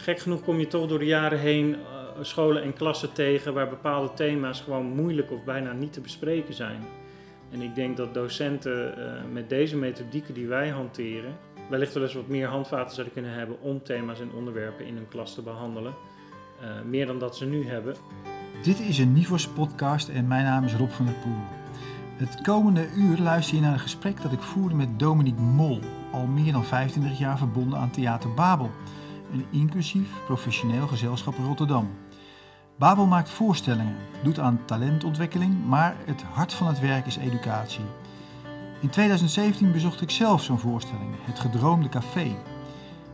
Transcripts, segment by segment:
gek genoeg kom je toch door de jaren heen eh, scholen en klassen tegen waar bepaalde thema's gewoon moeilijk of bijna niet te bespreken zijn. En ik denk dat docenten eh, met deze methodieken die wij hanteren, wellicht wel eens wat meer handvaten zouden kunnen hebben om thema's en onderwerpen in hun klas te behandelen. Eh, meer dan dat ze nu hebben. Dit is een Nivos podcast en mijn naam is Rob van der Poel. Het komende uur luister je naar een gesprek dat ik voerde met Dominique Mol, al meer dan 25 jaar verbonden aan Theater Babel, een inclusief professioneel gezelschap Rotterdam. Babel maakt voorstellingen, doet aan talentontwikkeling, maar het hart van het werk is educatie. In 2017 bezocht ik zelf zo'n voorstelling, Het Gedroomde Café.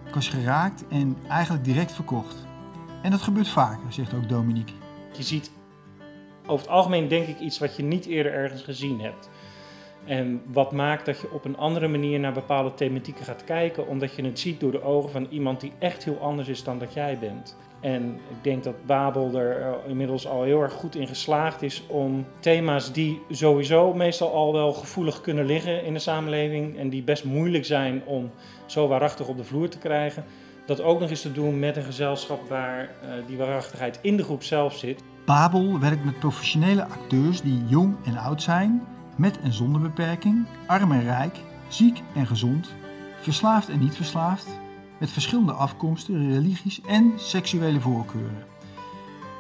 Ik was geraakt en eigenlijk direct verkocht. En dat gebeurt vaker, zegt ook Dominique. Je ziet over het algemeen denk ik iets wat je niet eerder ergens gezien hebt. En wat maakt dat je op een andere manier naar bepaalde thematieken gaat kijken, omdat je het ziet door de ogen van iemand die echt heel anders is dan dat jij bent. En ik denk dat Babel er eh, inmiddels al heel erg goed in geslaagd is om thema's die sowieso meestal al wel gevoelig kunnen liggen in de samenleving en die best moeilijk zijn om zo waarachtig op de vloer te krijgen, dat ook nog eens te doen met een gezelschap waar uh, die waarachtigheid in de groep zelf zit. Babel werkt met professionele acteurs die jong en oud zijn, met en zonder beperking, arm en rijk, ziek en gezond, verslaafd en niet verslaafd, met verschillende afkomsten, religies en seksuele voorkeuren.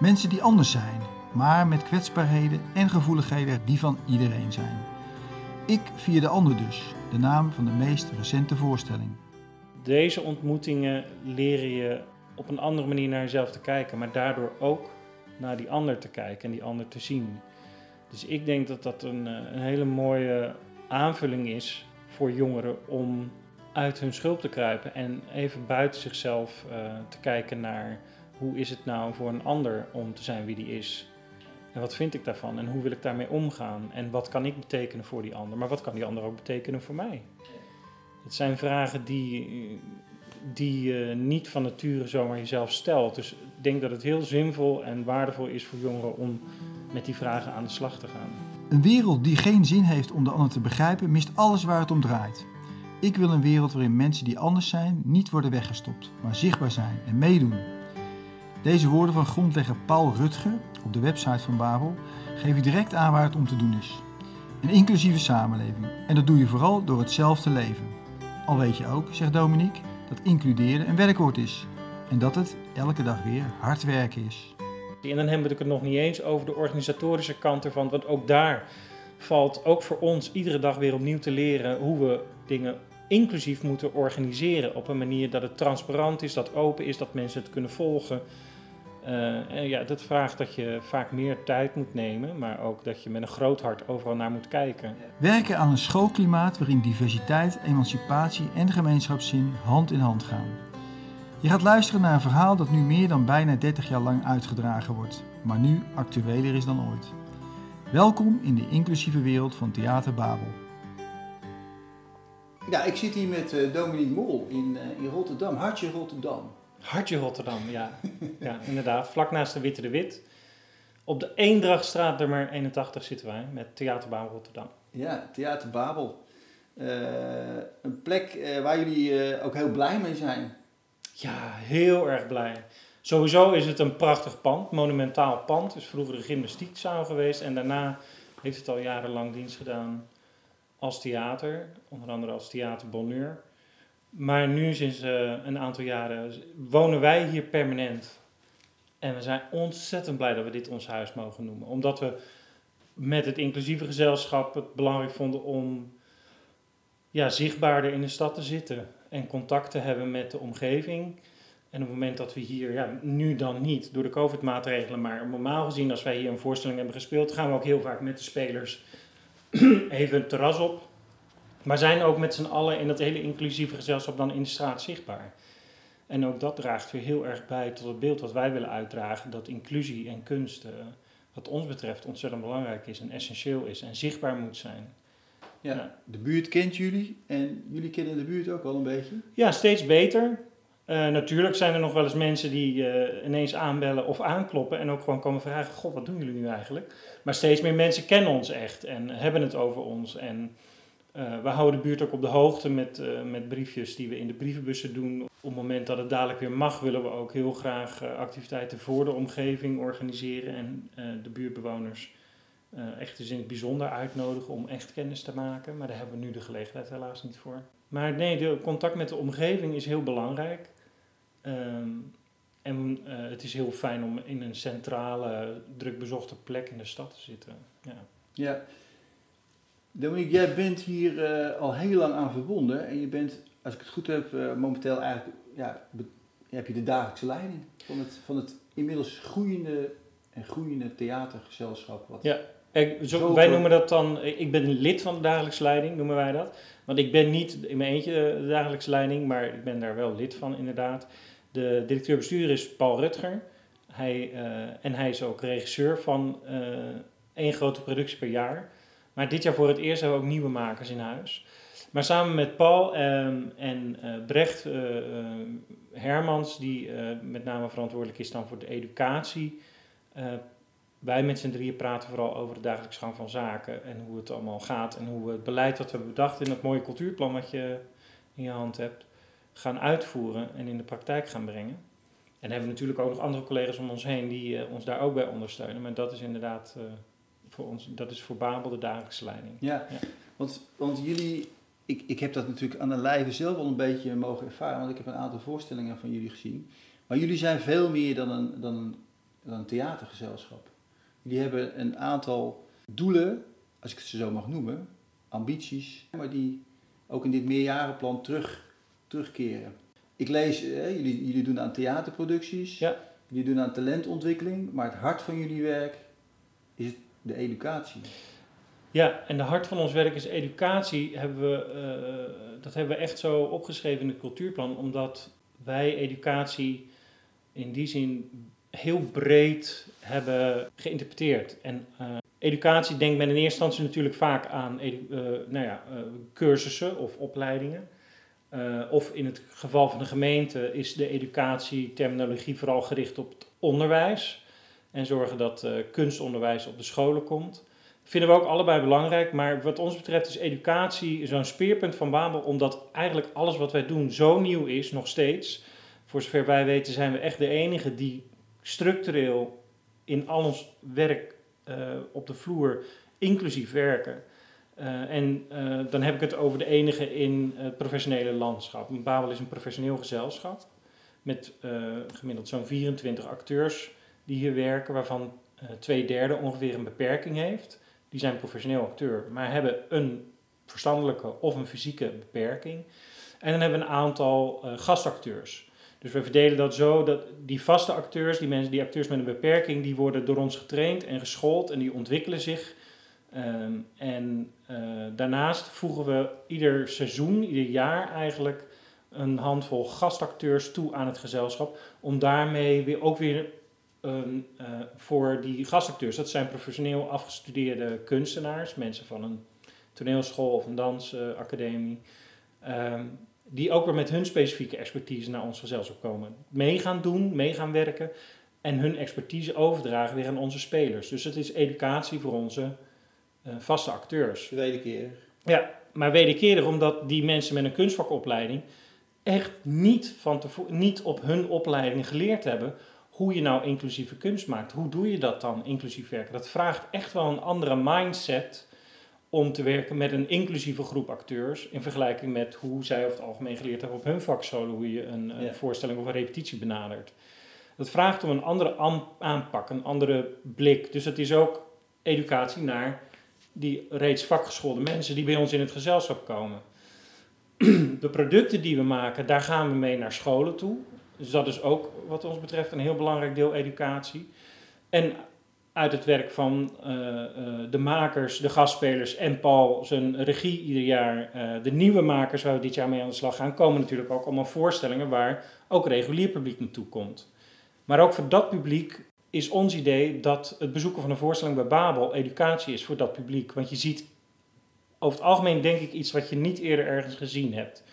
Mensen die anders zijn, maar met kwetsbaarheden en gevoeligheden die van iedereen zijn. Ik via de ander dus, de naam van de meest recente voorstelling. Deze ontmoetingen leren je op een andere manier naar jezelf te kijken, maar daardoor ook naar die ander te kijken en die ander te zien. Dus ik denk dat dat een, eh, een hele mooie aanvulling is voor jongeren om uit hun schulp te kruipen en even buiten zichzelf uh, te kijken naar hoe is het nou voor een ander om te zijn wie die is. En wat vind ik daarvan en hoe wil ik daarmee omgaan en wat kan ik betekenen voor die ander, maar wat kan die ander ook betekenen voor mij? Het zijn vragen die, die je niet van nature zomaar jezelf stelt. Dus ik denk dat het heel zinvol en waardevol is voor jongeren om met die vragen aan de slag te gaan. Een wereld die geen zin heeft om de ander te begrijpen, mist alles waar het om draait. Ik wil een wereld waarin mensen die anders zijn niet worden weggestopt, maar zichtbaar zijn en meedoen. Deze woorden van grondlegger Paul Rutger op de website van Babel geven direct aan waar het om te doen is. Een inclusieve samenleving. En dat doe je vooral door het zelf te leven. Al weet je ook, zegt Dominique, dat includeren een werkwoord is. En dat het elke dag weer hard werken is. En dan hebben we het nog niet eens over de organisatorische kant ervan, want ook daar valt ook voor ons iedere dag weer opnieuw te leren hoe we dingen inclusief moeten organiseren. Op een manier dat het transparant is, dat open is, dat mensen het kunnen volgen. Uh, en ja, dat vraagt dat je vaak meer tijd moet nemen, maar ook dat je met een groot hart overal naar moet kijken. Werken aan een schoolklimaat waarin diversiteit, emancipatie en gemeenschapszin hand in hand gaan. Je gaat luisteren naar een verhaal dat nu meer dan bijna 30 jaar lang uitgedragen wordt, maar nu actueler is dan ooit. Welkom in de inclusieve wereld van Theater Babel. Ja, ik zit hier met uh, Dominique Mol in, uh, in Rotterdam, Hartje Rotterdam. Hartje Rotterdam, ja. ja, inderdaad. Vlak naast de Witte de Wit. Op de Eendrachtstraat nummer 81 zitten wij met Theater Babel Rotterdam. Ja, Theater Babel. Uh, een plek waar jullie ook heel blij mee zijn. Ja, heel erg blij. Sowieso is het een prachtig pand, monumentaal pand. Het is vroeger de gymnastiekzaal geweest en daarna heeft het al jarenlang dienst gedaan als theater, onder andere als theater Bonheur. Maar nu sinds uh, een aantal jaren wonen wij hier permanent. En we zijn ontzettend blij dat we dit ons huis mogen noemen. Omdat we met het inclusieve gezelschap het belangrijk vonden om ja, zichtbaarder in de stad te zitten. En contact te hebben met de omgeving. En op het moment dat we hier, ja, nu dan niet door de COVID-maatregelen, maar normaal gezien als wij hier een voorstelling hebben gespeeld, gaan we ook heel vaak met de spelers even een terras op. Maar zijn ook met z'n allen in dat hele inclusieve gezelschap dan in de straat zichtbaar. En ook dat draagt weer heel erg bij tot het beeld wat wij willen uitdragen, dat inclusie en kunst, uh, wat ons betreft, ontzettend belangrijk is en essentieel is en zichtbaar moet zijn. Ja, de buurt kent jullie en jullie kennen de buurt ook wel een beetje? Ja, steeds beter. Uh, natuurlijk zijn er nog wel eens mensen die uh, ineens aanbellen of aankloppen en ook gewoon komen vragen: God, wat doen jullie nu eigenlijk? Maar steeds meer mensen kennen ons echt en hebben het over ons. En Uh, we houden de buurt ook op de hoogte met, met briefjes die we in de brievenbussen doen. Op het moment dat het dadelijk weer mag, willen we ook heel graag activiteiten voor de omgeving organiseren en de buurtbewoners echt dus in het bijzonder uitnodigen om echt kennis te maken. Maar daar hebben we nu de gelegenheid helaas niet voor. Maar nee, de contact met de omgeving is heel belangrijk. Um, en het is heel fijn om in een centrale, druk bezochte plek in de stad te zitten. Ja. ja. Dominique, jij bent hier uh, al heel lang aan verbonden en je bent, als ik het goed heb, momenteel eigenlijk, ja, heb je de dagelijkse leiding van het, van het inmiddels groeiende en groeiende theatergezelschap. Wat ja, zo, wij noemen dat dan, ik ben lid van de dagelijkse leiding, noemen wij dat. Want ik ben niet in mijn eentje de dagelijkse leiding, maar ik ben daar wel lid van inderdaad. De directeur-bestuur is Paul Rutger. Hij, uh, en hij is ook regisseur van één grote productie per jaar. Maar dit jaar voor het eerst hebben we ook nieuwe makers in huis. Maar samen met Paul um, en uh, Brecht Hermans, die met name verantwoordelijk is dan voor de educatie. Wij met z'n drieën praten vooral over de dagelijks gang van zaken en hoe het allemaal gaat. En hoe we het beleid wat we bedacht in dat mooie cultuurplan wat je in je hand hebt, gaan uitvoeren en in de praktijk gaan brengen. En hebben we natuurlijk ook nog andere collega's om ons heen die ons daar ook bij ondersteunen. Maar dat is inderdaad voor ons, dat is voor Babel de dagelijkse leiding. Ja, ja. Want, want jullie, ik, ik heb dat natuurlijk aan de lijve zelf al een beetje mogen ervaren, want ik heb een aantal voorstellingen van jullie gezien. Maar jullie zijn veel meer dan een, dan een, dan een theatergezelschap. Jullie hebben een aantal doelen, als ik het zo mag noemen, ambities, maar die ook in dit meerjarenplan terug, terugkeren. Ik lees, jullie, jullie doen aan theaterproducties, ja. jullie doen aan talentontwikkeling, maar het hart van jullie werk is de educatie. Ja, en de hart van ons werk is educatie. Hebben we, uh, dat hebben we echt zo opgeschreven in het cultuurplan, omdat wij educatie in die zin heel breed hebben geïnterpreteerd. En uh, educatie denkt men in eerste instantie natuurlijk vaak aan uh, nou ja, cursussen of opleidingen. of in het geval van de gemeente is de educatieterminologie vooral gericht op het onderwijs en zorgen dat kunstonderwijs op de scholen komt. Vinden we ook allebei belangrijk, maar wat ons betreft is educatie zo'n speerpunt van Babel, omdat eigenlijk alles wat wij doen zo nieuw is, nog steeds. Voor zover wij weten zijn we echt de enige die structureel in al ons werk uh, op de vloer inclusief werken. Uh, en uh, dan heb ik het over de enige in het professionele landschap. Babel is een professioneel gezelschap met gemiddeld zo'n 24 acteurs die hier werken, waarvan twee derde ongeveer een beperking heeft. Die zijn professioneel acteur, maar hebben een verstandelijke of een fysieke beperking. En dan hebben we een aantal gastacteurs. Dus we verdelen dat zo dat die vaste acteurs, die mensen, die acteurs met een beperking, die worden door ons getraind en geschoold en die ontwikkelen zich. Um, en uh, daarnaast voegen we ieder seizoen, ieder jaar eigenlijk, een handvol gastacteurs toe aan het gezelschap. Om daarmee weer ook weer um, uh, voor die gastacteurs. Dat zijn professioneel afgestudeerde kunstenaars, mensen van een toneelschool of een dansacademie. Um, die ook weer met hun specifieke expertise naar ons gezelschap komen. Mee gaan doen, mee gaan werken en hun expertise overdragen weer aan onze spelers. Dus het is educatie voor onze uh, vaste acteurs. Wederkerig. Ja, maar wederkerig omdat die mensen met een kunstvakopleiding echt niet, van niet op hun opleiding geleerd hebben hoe je nou inclusieve kunst maakt. Hoe doe je dat dan, inclusief werken? Dat vraagt echt wel een andere mindset om te werken met een inclusieve groep acteurs in vergelijking met hoe zij over het algemeen geleerd hebben op hun vakscholen, hoe je een, een voorstelling of een repetitie benadert. Dat vraagt om een andere aanpak, een andere blik. Dus het is ook educatie naar die reeds vakgeschoolde mensen die bij ons in het gezelschap komen. De producten die we maken, daar gaan we mee naar scholen toe. Dus dat is ook wat ons betreft een heel belangrijk deel educatie. En uit het werk van uh, uh, de makers, de gastspelers en Paul zijn regie ieder jaar, uh, de nieuwe makers waar we dit jaar mee aan de slag gaan, komen natuurlijk ook allemaal voorstellingen waar ook regulier publiek naartoe komt. Maar ook voor dat publiek is ons idee dat het bezoeken van een voorstelling bij Babel educatie is voor dat publiek. Want je ziet over het algemeen denk ik iets wat je niet eerder ergens gezien hebt.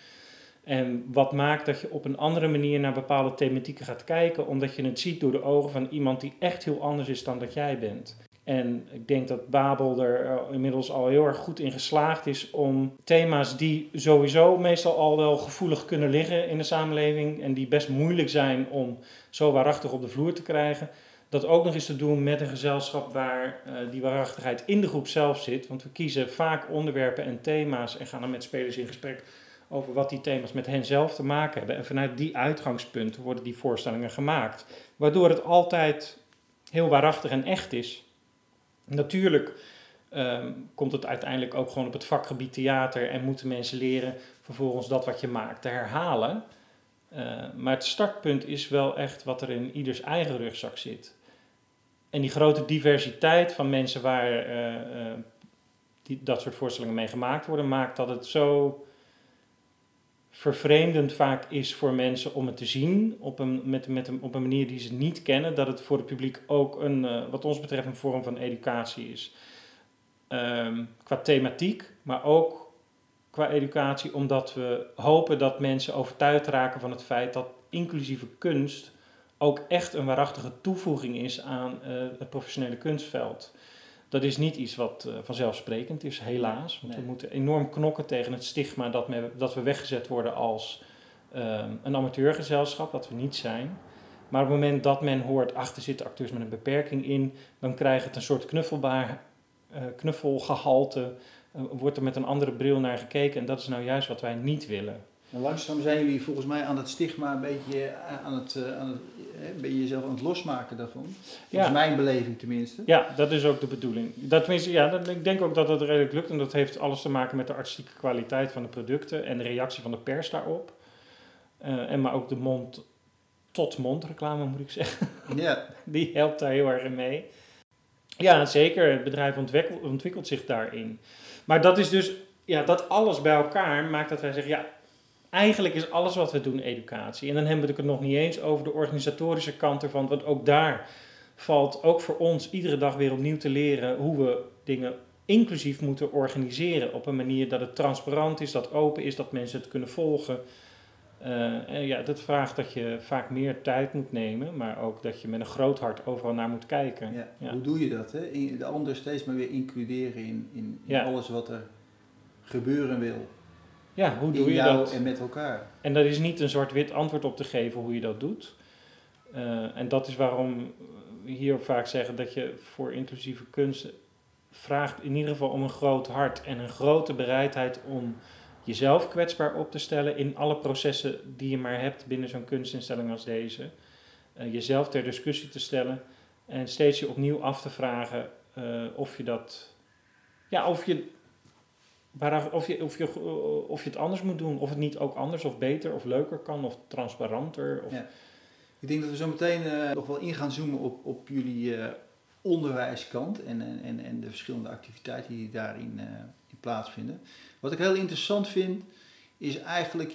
En wat maakt dat je op een andere manier naar bepaalde thematieken gaat kijken, omdat je het ziet door de ogen van iemand die echt heel anders is dan dat jij bent. En ik denk dat Babel er eh, inmiddels al heel erg goed in geslaagd is om thema's die sowieso meestal al wel gevoelig kunnen liggen in de samenleving en die best moeilijk zijn om zo waarachtig op de vloer te krijgen, dat ook nog eens te doen met een gezelschap waar uh, die waarachtigheid in de groep zelf zit. Want we kiezen vaak onderwerpen en thema's en gaan dan met spelers in gesprek over wat die thema's met hen zelf te maken hebben. En vanuit die uitgangspunten worden die voorstellingen gemaakt. Waardoor het altijd heel waarachtig en echt is. Natuurlijk um, komt het uiteindelijk ook gewoon op het vakgebied theater en moeten mensen leren vervolgens dat wat je maakt te herhalen. Uh, maar het startpunt is wel echt wat er in ieders eigen rugzak zit. En die grote diversiteit van mensen waar uh, uh, die, dat soort voorstellingen mee gemaakt worden, maakt dat het zo vervreemdend vaak is voor mensen om het te zien op een, met, met op een manier die ze niet kennen, dat het voor het publiek ook een, uh, wat ons betreft een vorm van educatie is. Um, qua thematiek, maar ook qua educatie, omdat we hopen dat mensen overtuigd raken van het feit dat inclusieve kunst ook echt een waarachtige toevoeging is aan uh, het professionele kunstveld dat is niet iets wat uh, vanzelfsprekend is, helaas. Want nee. we moeten enorm knokken tegen het stigma dat, me, dat we weggezet worden als uh, een amateurgezelschap, dat we niet zijn. Maar op het moment dat men hoort, achter zitten acteurs met een beperking in, dan krijgt het een soort knuffelbaar, uh, knuffelgehalte, wordt er met een andere bril naar gekeken. En dat is nou juist wat wij niet willen. En langzaam zijn jullie volgens mij aan het stigma een beetje eh, aan het, aan het ben je jezelf aan het losmaken daarvan. Dat is mijn beleving tenminste. Ja, dat is ook de bedoeling. Dat, tenminste, ja, dat, ik denk ook dat dat redelijk lukt. En dat heeft alles te maken met de artistieke kwaliteit van de producten en de reactie van de pers daarop. Uh, en maar ook de mond tot mond reclame moet ik zeggen. Ja. Die helpt daar heel erg in mee. Ja, zeker. Het bedrijf ontwikkelt, ontwikkelt zich daarin. Maar dat is dus, ja, dat alles bij elkaar maakt dat wij zeggen, ja, eigenlijk is alles wat we doen educatie. En dan hebben we het nog niet eens over de organisatorische kant ervan, want ook daar valt ook voor ons iedere dag weer opnieuw te leren hoe we dingen inclusief moeten organiseren op een manier dat het transparant is, dat open is, dat mensen het kunnen volgen. Uh, en ja, dat vraagt dat je vaak meer tijd moet nemen, maar ook dat je met een groot hart overal naar moet kijken. Ja, ja. Hoe doe je dat? Hè? De ander steeds maar weer includeren in, in, in ja. alles wat er gebeuren wil. Ja, hoe doe in je jou dat? En met elkaar. En daar is niet een zwart-wit antwoord op te geven hoe je dat doet. Uh, en dat is waarom we hier vaak zeggen dat je voor inclusieve kunst vraagt in ieder geval om een groot hart en een grote bereidheid om jezelf kwetsbaar op te stellen in alle processen die je maar hebt binnen zo'n kunstinstelling als deze. Uh, jezelf ter discussie te stellen en steeds je opnieuw af te vragen uh, of je dat, ja, of je of, je, of, je, of je het anders moet doen, of het niet ook anders of beter of leuker kan of transparanter. Of... Ja. Ik denk dat we zo meteen uh, nog wel in gaan zoomen op, op jullie uh, onderwijskant en, en, en de verschillende activiteiten die daarin in plaatsvinden. Wat ik heel interessant vind, is eigenlijk,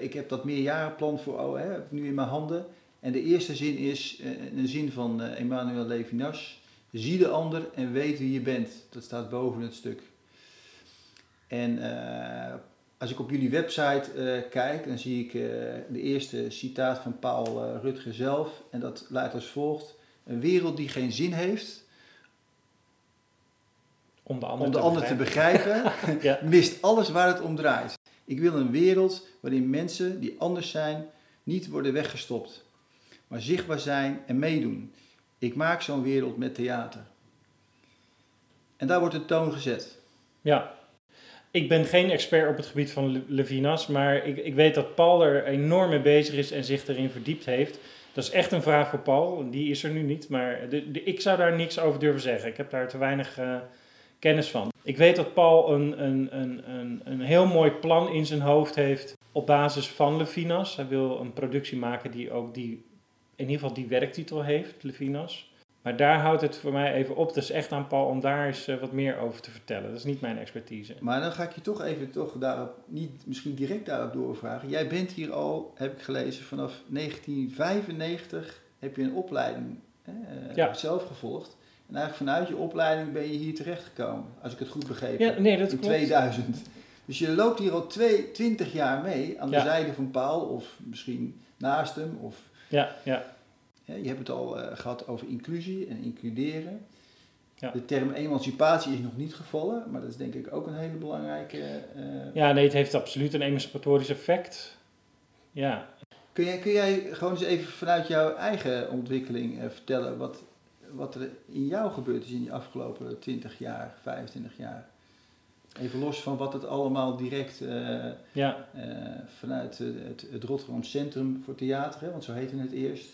ik heb dat meerjarenplan voor OE nu in mijn handen. En de eerste zin is een zin van Emmanuel Levinas. Zie de ander en weet wie je bent. Dat staat boven het stuk. En uh, als ik op jullie website uh, kijk, dan zie ik uh, de eerste citaat van Paul Rutger zelf. En dat luidt als volgt. Een wereld die geen zin heeft, om de ander, om de te, ander begrijpen. te begrijpen, ja. mist alles waar het om draait. Ik wil een wereld waarin mensen die anders zijn niet worden weggestopt, maar zichtbaar zijn en meedoen. Ik maak zo'n wereld met theater. En daar wordt de toon gezet. Ja, ik ben geen expert op het gebied van Levinas, maar ik, ik weet dat Paul er enorm mee bezig is en zich erin verdiept heeft. Dat is echt een vraag voor Paul, die is er nu niet, maar de, ik zou daar niks over durven zeggen. Ik heb daar te weinig uh, kennis van. Ik weet dat Paul een, een, een, een, een heel mooi plan in zijn hoofd heeft op basis van Levinas. Hij wil een productie maken die ook die, in ieder geval die werktitel heeft, Levinas. Maar daar houdt het voor mij even op. Is echt aan Paul om daar eens uh, wat meer over te vertellen. Dat is niet mijn expertise. Maar dan ga ik je toch even toch daarop, niet misschien direct daarop doorvragen. Jij bent hier al, heb ik gelezen, vanaf 1995 heb je een opleiding hè, ja. zelf gevolgd. En eigenlijk vanuit je opleiding ben je hier terechtgekomen, als ik het goed begrepen heb. Ja, nee, dat in klopt. 2000. Dus je loopt hier al twee, 20 jaar mee aan de Ja. zijde van Paul, of misschien naast hem. Of, Ja, ja. Je hebt het al eh, gehad over inclusie en includeren. Ja. De term emancipatie is nog niet gevallen, maar dat is denk ik ook een hele belangrijke. eh, Ja, nee, het heeft absoluut een emancipatorisch effect. Ja, Kun jij, kun jij gewoon eens even vanuit jouw eigen ontwikkeling eh, vertellen wat, wat er in jou gebeurd is in die afgelopen 20 jaar, 25 jaar? Even los van wat het allemaal direct ja, vanuit het, het Rotterdam Centrum voor Theater, hè, want zo heette het eerst,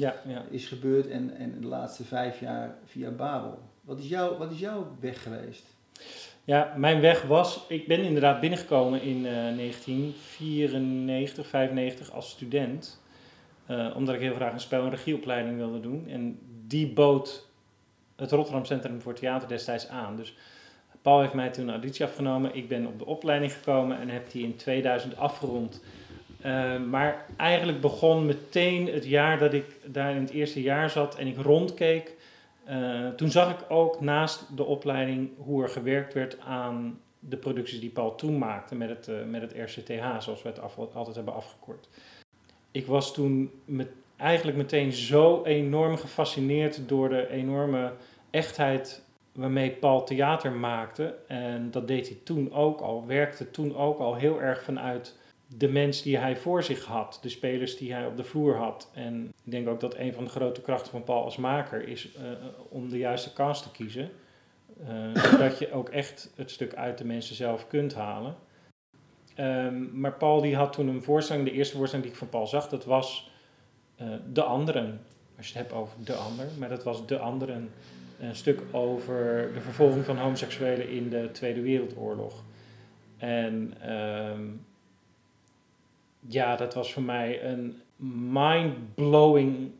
ja, ja. is gebeurd en, en de laatste vijf jaar via Babel. Wat is, jouw, wat is jouw weg geweest? Ja, mijn weg was, ik ben inderdaad binnengekomen in eh 1994, 95 als student. eh, omdat ik heel graag een spel- en regieopleiding wilde doen. En die bood het Rotterdam Centrum voor Theater destijds aan. Dus Paul heeft mij toen een auditie afgenomen. Ik ben op de opleiding gekomen en heb die in 2000 afgerond. Eh, maar eigenlijk begon meteen het jaar dat ik daar in het eerste jaar zat en ik rondkeek. Eh, toen zag ik ook naast de opleiding hoe er gewerkt werd aan de producties die Paul toen maakte met het, eh, met het RCTH, zoals we het altijd hebben afgekort. Ik was toen met, eigenlijk meteen zo enorm gefascineerd door de enorme echtheid waarmee Paul theater maakte. En dat deed hij toen ook al, werkte toen ook al heel erg vanuit de mens die hij voor zich had, de spelers die hij op de vloer had. En ik denk ook dat een van de grote krachten van Paul als maker is eh, om de juiste cast te kiezen. Eh, zodat je ook echt het stuk uit de mensen zelf kunt halen. Ehm, maar Paul die had toen een voorstelling, de eerste voorstelling die ik van Paul zag, dat was eh, De Anderen. Als je het hebt over De Ander, maar dat was De Anderen. Een stuk over de vervolging van homoseksuelen in de Tweede Wereldoorlog. En ehm, ja, dat was voor mij een mind-blowing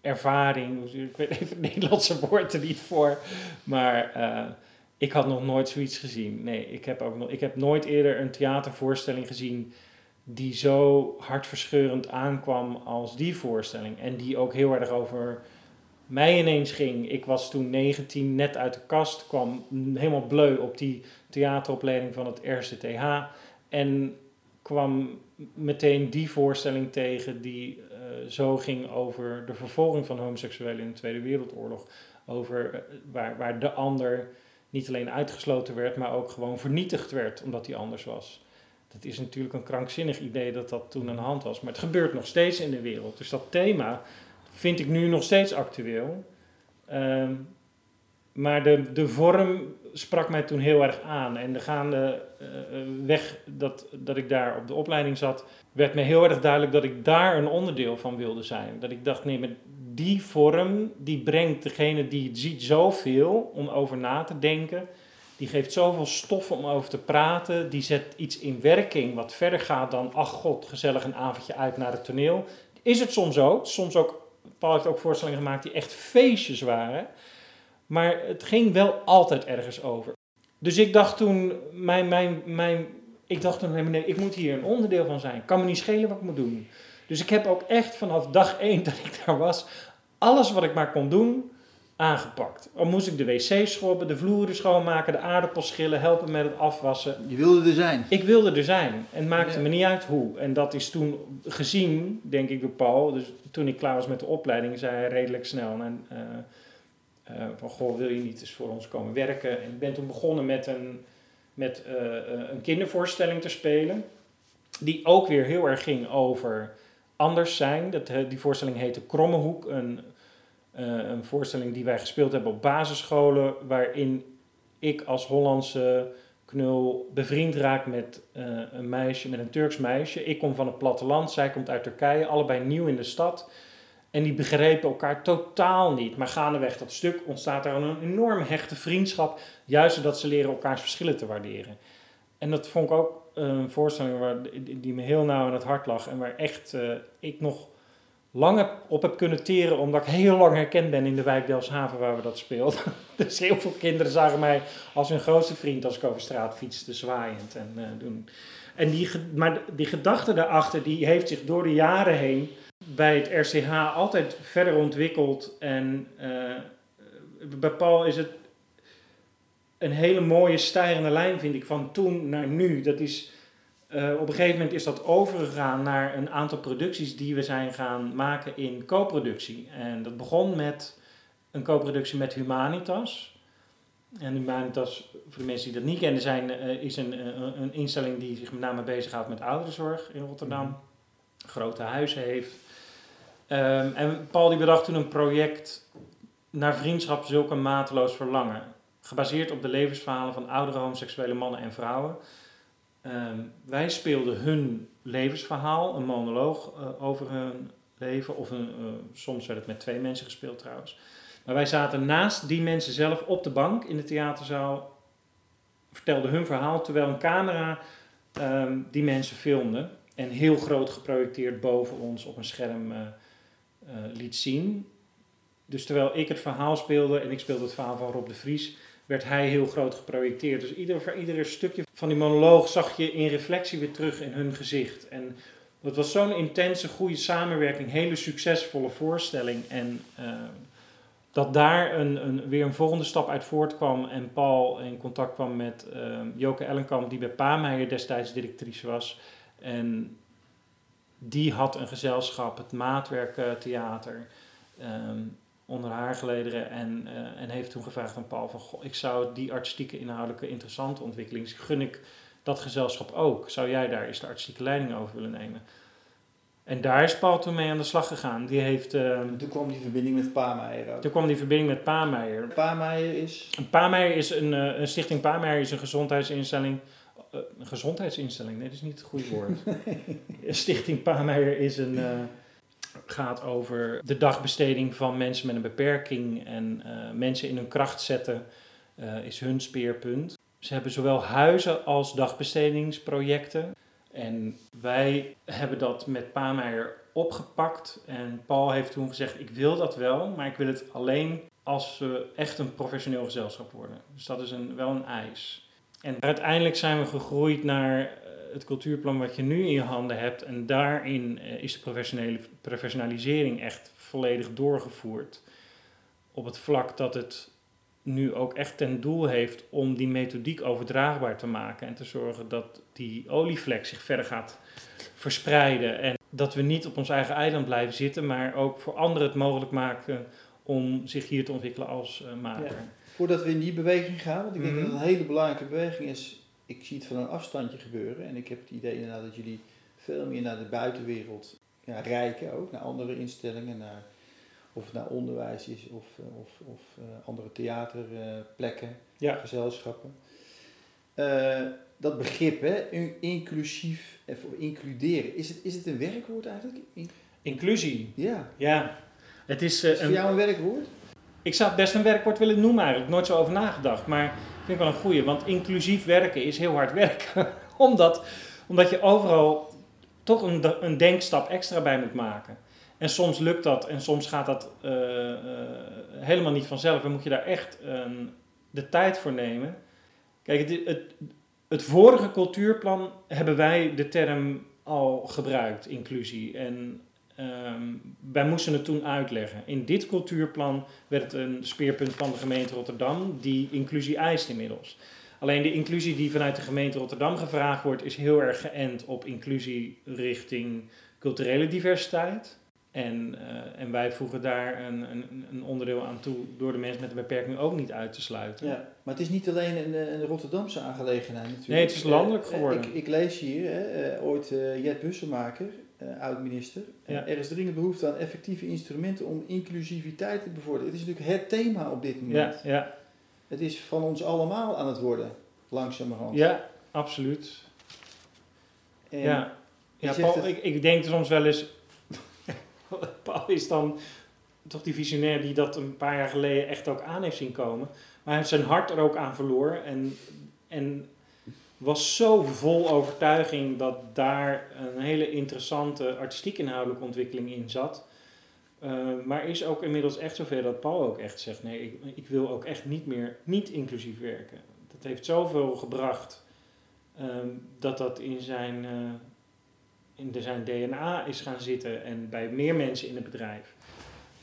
ervaring. Ik weet even het Nederlandse woord er niet voor. Maar eh, ik had nog nooit zoiets gezien. Nee, ik heb, ook nog, ik heb nooit eerder een theatervoorstelling gezien die zo hartverscheurend aankwam als die voorstelling. En die ook heel erg over mij ineens ging. Ik was toen 19, net uit de kast, kwam helemaal bleu op die theateropleiding van het RCTH. En kwam meteen die voorstelling tegen die eh, zo ging over de vervolging van homoseksuelen in de Tweede Wereldoorlog. Over eh, waar, waar de ander niet alleen uitgesloten werd, maar ook gewoon vernietigd werd omdat hij anders was. Dat is natuurlijk een krankzinnig idee dat dat toen aan de hand was. Maar het gebeurt nog steeds in de wereld. Dus dat thema vind ik nu nog steeds actueel. Ehm, maar de, de vorm sprak mij toen heel erg aan. En de gaande eh, weg dat, dat ik daar op de opleiding zat, werd me heel erg duidelijk dat ik daar een onderdeel van wilde zijn. Dat ik dacht, nee, maar die vorm, die brengt degene die het ziet zoveel om over na te denken. Die geeft zoveel stof om over te praten. Die zet iets in werking wat verder gaat dan, ach god, gezellig een avondje uit naar het toneel. Is het soms ook. Soms ook, Paul heeft ook voorstellingen gemaakt die echt feestjes waren. Maar het ging wel altijd ergens over. Dus ik dacht toen, mijn, mijn, mijn, ik dacht toen, nee, nee, ik moet hier een onderdeel van zijn. Kan me niet schelen wat ik moet doen. Dus ik heb ook echt vanaf dag één dat ik daar was, alles wat ik maar kon doen, aangepakt. Al moest ik de wc schrobben, de vloeren schoonmaken, de aardappels schillen, helpen met het afwassen. Je wilde er zijn. Ik wilde er zijn en het maakte Ja. me niet uit hoe. En dat is toen gezien, denk ik, door Paul. Dus toen ik klaar was met de opleiding, zei hij redelijk snel en, eh, eh, van, goh, wil je niet eens voor ons komen werken? En ik ben toen begonnen met een, met, eh, eh, een kindervoorstelling te spelen. Die ook weer heel erg ging over anders zijn. Dat, die voorstelling heette Krommehoek. Een, een voorstelling die wij gespeeld hebben op basisscholen. Waarin ik als Hollandse knul bevriend raak met een meisje, met een Turks meisje. Ik kom van het platteland, zij komt uit Turkije. Allebei nieuw in de stad. En die begrepen elkaar totaal niet. Maar gaandeweg dat stuk ontstaat er een enorm hechte vriendschap. Juist zodat ze leren elkaars verschillen te waarderen. En dat vond ik ook een voorstelling waar, die me heel nauw aan het hart lag. En waar echt eh, ik nog lang op heb kunnen teren. Omdat ik heel lang herkend ben in de wijk Delfshaven waar we dat speelden. dus heel veel kinderen zagen mij als hun grootste vriend als ik over straat fietste, zwaaiend. En, eh, doen. en die, maar die gedachte daarachter die heeft zich door de jaren heen bij het RCH altijd verder ontwikkeld. En eh, bij Paul is het een hele mooie stijgende lijn, vind ik, van toen naar nu. Dat is, eh, op een gegeven moment is dat overgegaan naar een aantal producties die we zijn gaan maken in co-productie. En dat begon met een co-productie met Humanitas. En Humanitas, voor de mensen die dat niet kennen, zijn, eh, is een, een, een instelling die zich met name bezighoudt met ouderenzorg in Rotterdam. Grote huizen heeft. Ehm, en Paul die bedacht toen een project naar vriendschap zulke mateloos verlangen. Gebaseerd op de levensverhalen van oudere homoseksuele mannen en vrouwen. Ehm, wij speelden hun levensverhaal, een monoloog eh, over hun leven. Of een, eh, soms werd het met twee mensen gespeeld trouwens. Maar wij zaten naast die mensen zelf op de bank in de theaterzaal. Vertelden hun verhaal terwijl een camera ehm, die mensen filmde. En heel groot geprojecteerd boven ons op een scherm eh, liet zien. Dus terwijl ik het verhaal speelde en ik speelde het verhaal van Rob de Vries, werd hij heel groot geprojecteerd. Dus ieder, voor stukje van die monoloog zag je in reflectie weer terug in hun gezicht. En dat was zo'n intense, goede samenwerking, hele succesvolle voorstelling. En uh, dat daar een, een, weer een volgende stap uit voortkwam en Paul in contact kwam met uh, Joke Ellenkamp, die bij Paameijer destijds directrice was. En die had een gezelschap, het Maatwerktheater. Um, onder haar gelederen en, uh, en heeft toen gevraagd aan Paul van, goh, ik zou die artistieke inhoudelijke interessante ontwikkeling, gun ik dat gezelschap ook. Zou jij daar eens de artistieke leiding over willen nemen? En daar is Paul toen mee aan de slag gegaan. Die heeft, uh, toen kwam die verbinding met Paameijer ook. Toen kwam die verbinding met Paameijer. Paameijer is? Paameijer is een, uh, een stichting Paameijer is een gezondheidsinstelling. Uh, een gezondheidsinstelling, nee, dat is niet het goede woord. stichting Paameijer is een gaat over de dagbesteding van mensen met een beperking en uh, mensen in hun kracht zetten, uh, is hun speerpunt. Ze hebben zowel huizen als dagbestedingsprojecten. En wij hebben dat met Paameijer opgepakt. En Paul heeft toen gezegd: Ik wil dat wel, maar ik wil het alleen als we echt een professioneel gezelschap worden. Dus dat is een, wel een eis. En uiteindelijk zijn we gegroeid naar het cultuurplan wat je nu in je handen hebt. En daarin uh, is de professionele, professionalisering echt volledig doorgevoerd. Op het vlak dat het nu ook echt ten doel heeft om die methodiek overdraagbaar te maken. En te zorgen dat die olievlek zich verder gaat verspreiden. En dat we niet op ons eigen eiland blijven zitten, maar ook voor anderen het mogelijk maken om zich hier te ontwikkelen als uh, maker. Voordat we in die beweging gaan, want ik denk mm -hmm. dat het een hele belangrijke beweging is ik zie het van een afstandje gebeuren. En ik heb het idee inderdaad dat jullie veel meer naar de buitenwereld ja, reiken ook. Naar andere instellingen, naar, of het naar onderwijs is of, eh, of, of uh, andere theaterplekken, ja. gezelschappen. Uh, dat begrip, hè, inclusief, of includeren, is het, is het een werkwoord eigenlijk? In Inclusie? Ja. Ja. Het is, is het voor jou een werkwoord? Ik zou het best een werkwoord willen noemen eigenlijk. Nooit zo over nagedacht. Maar vind ik wel een goeie. Want inclusief werken is heel hard werken. omdat, omdat je overal toch een, een denkstap extra bij moet maken. En soms lukt dat en soms gaat dat uh, uh, helemaal niet vanzelf. En moet je daar echt de tijd voor nemen. Kijk, het, het, het, vorige cultuurplan hebben wij de term al gebruikt, inclusie. En Um, wij moesten het toen uitleggen. In dit cultuurplan werd het een speerpunt van de gemeente Rotterdam, die inclusie eist inmiddels. Alleen de inclusie die vanuit de gemeente Rotterdam gevraagd wordt, is heel erg geënt op inclusie richting culturele diversiteit. En, uh, en wij voegen daar een, een, een, onderdeel aan toe door de mensen met een beperking ook niet uit te sluiten. Ja, maar het is niet alleen een, een Rotterdamse aangelegenheid natuurlijk. Nee, het is landelijk geworden. Uh, ik, ik, lees hier, hè, uh, ooit Jet Bussemaker, uh, oud-minister. Ja. Er is dringend behoefte aan effectieve instrumenten om inclusiviteit te bevorderen. Het is natuurlijk het thema op dit moment. Ja, ja. Het is van ons allemaal aan het worden, langzamerhand. Ja, absoluut. En ja, ja Paul, het... ik, ik denk soms wel eens... Paul is dan toch die visionair die dat een paar jaar geleden echt ook aan heeft zien komen. Maar hij heeft zijn hart er ook aan verloren. En, en was zo vol overtuiging dat daar een hele interessante artistiek inhoudelijke ontwikkeling in zat. Uh, maar is ook inmiddels echt zover dat Paul ook echt zegt: nee, ik, ik, wil ook echt niet meer niet inclusief werken. Dat heeft zoveel gebracht um, dat dat in zijn, uh, in de, zijn DNA is gaan zitten en bij meer mensen in het bedrijf.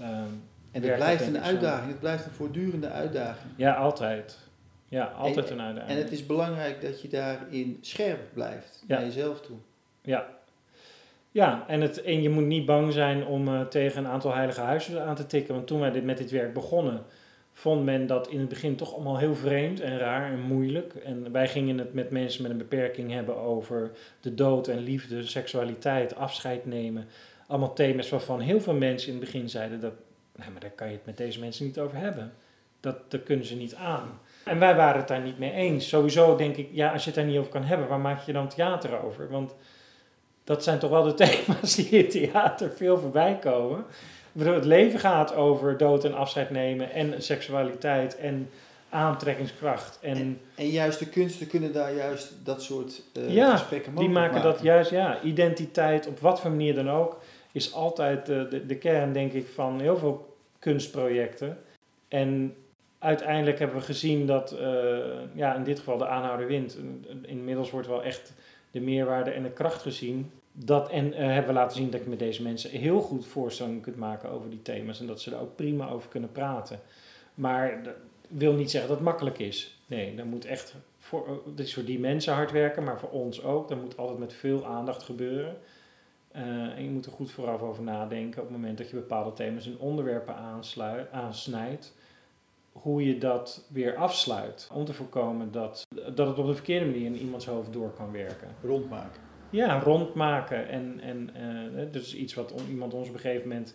Um, en het blijft een uitdaging, het blijft een voortdurende uitdaging. Ja, altijd. Ja, altijd een uitdaging. En het is belangrijk dat je daarin scherp blijft naar jezelf toe. Ja. Ja, en, het, en je moet niet bang zijn om uh, tegen een aantal heilige huizen aan te tikken. Want toen wij dit, met dit werk begonnen, vond men dat in het begin toch allemaal heel vreemd en raar en moeilijk. En wij gingen het met mensen met een beperking hebben over de dood en liefde, seksualiteit, afscheid nemen. Allemaal thema's waarvan heel veel mensen in het begin zeiden dat, nou maar daar kan je het met deze mensen niet over hebben. Dat, dat kunnen ze niet aan. En wij waren het daar niet mee eens. Sowieso denk ik, ja, als je het daar niet over kan hebben, waar maak je dan theater over? Want dat zijn toch wel de thema's die in theater veel voorbij komen. Het leven gaat over dood en afscheid nemen en seksualiteit en aantrekkingskracht. En, En, en juist de kunsten kunnen daar juist dat soort eh, Ja, gesprekken die mogelijk maken dat juist, ja, identiteit, op wat voor manier dan ook, is altijd de, de, de kern, denk ik, van heel veel kunstprojecten. En uiteindelijk hebben we gezien dat, eh, ja, in dit geval de aanhouder wint. Inmiddels wordt wel echt de meerwaarde en de kracht gezien. Dat, en eh, hebben we laten zien dat je met deze mensen heel goed voorstellingen kunt maken over die thema's. En dat ze er ook prima over kunnen praten. Maar dat wil niet zeggen dat het makkelijk is. Nee, dan moet echt, voor, het is voor die mensen hard werken, maar voor ons ook. Dat moet altijd met veel aandacht gebeuren. Eh, en je moet er goed vooraf over nadenken op het moment dat je bepaalde thema's en onderwerpen aansluit, aansnijdt. Hoe je dat weer afsluit. Om te voorkomen dat, dat het op de verkeerde manier in iemands hoofd door kan werken. rondmaken. Ja, rondmaken. En, en eh, dat is iets wat on- iemand ons op een gegeven moment,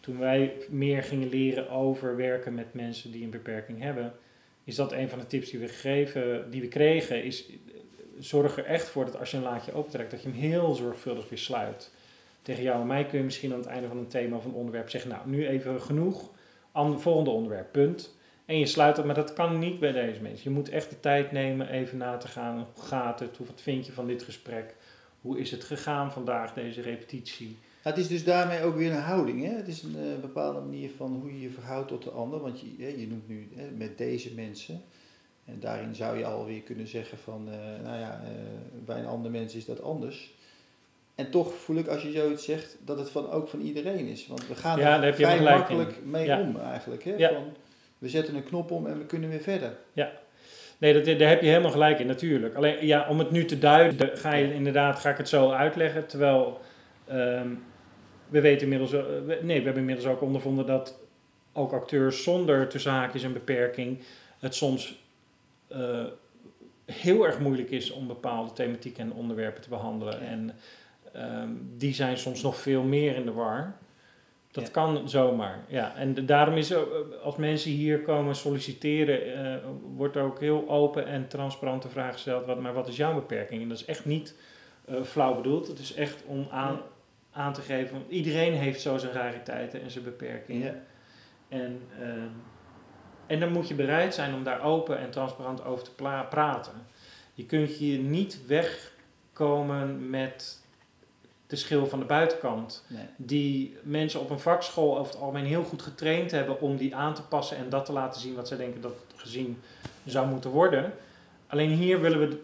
toen wij meer gingen leren over werken met mensen die een beperking hebben, is dat een van de tips die we, gegeven, die we kregen, is zorg er echt voor dat als je een laadje opentrekt, dat je hem heel zorgvuldig weer sluit. Tegen jou en mij kun je misschien aan het einde van een thema of een onderwerp zeggen, nou, nu even genoeg, volgende onderwerp, punt. En je sluit het, maar dat kan niet bij deze mensen. Je moet echt de tijd nemen even na te gaan, hoe gaat het, hoe, wat vind je van dit gesprek, hoe is het gegaan vandaag, deze repetitie? Ja, het is dus daarmee ook weer een houding. Hè? Het is een eh, bepaalde manier van hoe je je verhoudt tot de ander. Want je, je noemt nu hè, met deze mensen. En daarin zou je alweer kunnen zeggen van, eh, nou ja, eh, bij een ander mens is dat anders. En toch voel ik als je zoiets zegt dat het van, ook van iedereen is. Want we gaan Ja, er vrij makkelijk mee Ja. om eigenlijk. Hè? Ja. Van, we zetten een knop om en we kunnen weer verder. Nee, dat, daar heb je helemaal gelijk in, natuurlijk. Alleen ja, om het nu te duiden, ga je inderdaad, ga ik het zo uitleggen. Terwijl ehm, we weten inmiddels, eh, we- nee, we hebben inmiddels ook ondervonden dat ook acteurs zonder tussen haakjes een beperking het soms eh, heel erg moeilijk is om bepaalde thematieken en onderwerpen te behandelen. Ja. En ehm, die zijn soms nog veel meer in de war. Dat Ja. kan zomaar, ja. En daarom is eh, als mensen hier komen solliciteren, eh, wordt er ook heel open en transparant de vraag gesteld, wat, maar wat is jouw beperking? En dat is echt niet eh, flauw bedoeld. Het is echt om aan, Ja. aan te geven, want iedereen heeft zo zijn rariteiten en zijn beperkingen. Ja. En, ehm, en dan moet je bereid zijn om daar open en transparant over te praten. Je kunt hier niet wegkomen met de schil van de buitenkant. Nee. Die mensen op een vakschool over het algemeen heel goed getraind hebben om die aan te passen en dat te laten zien wat zij denken dat het gezien zou moeten worden. Alleen hier willen we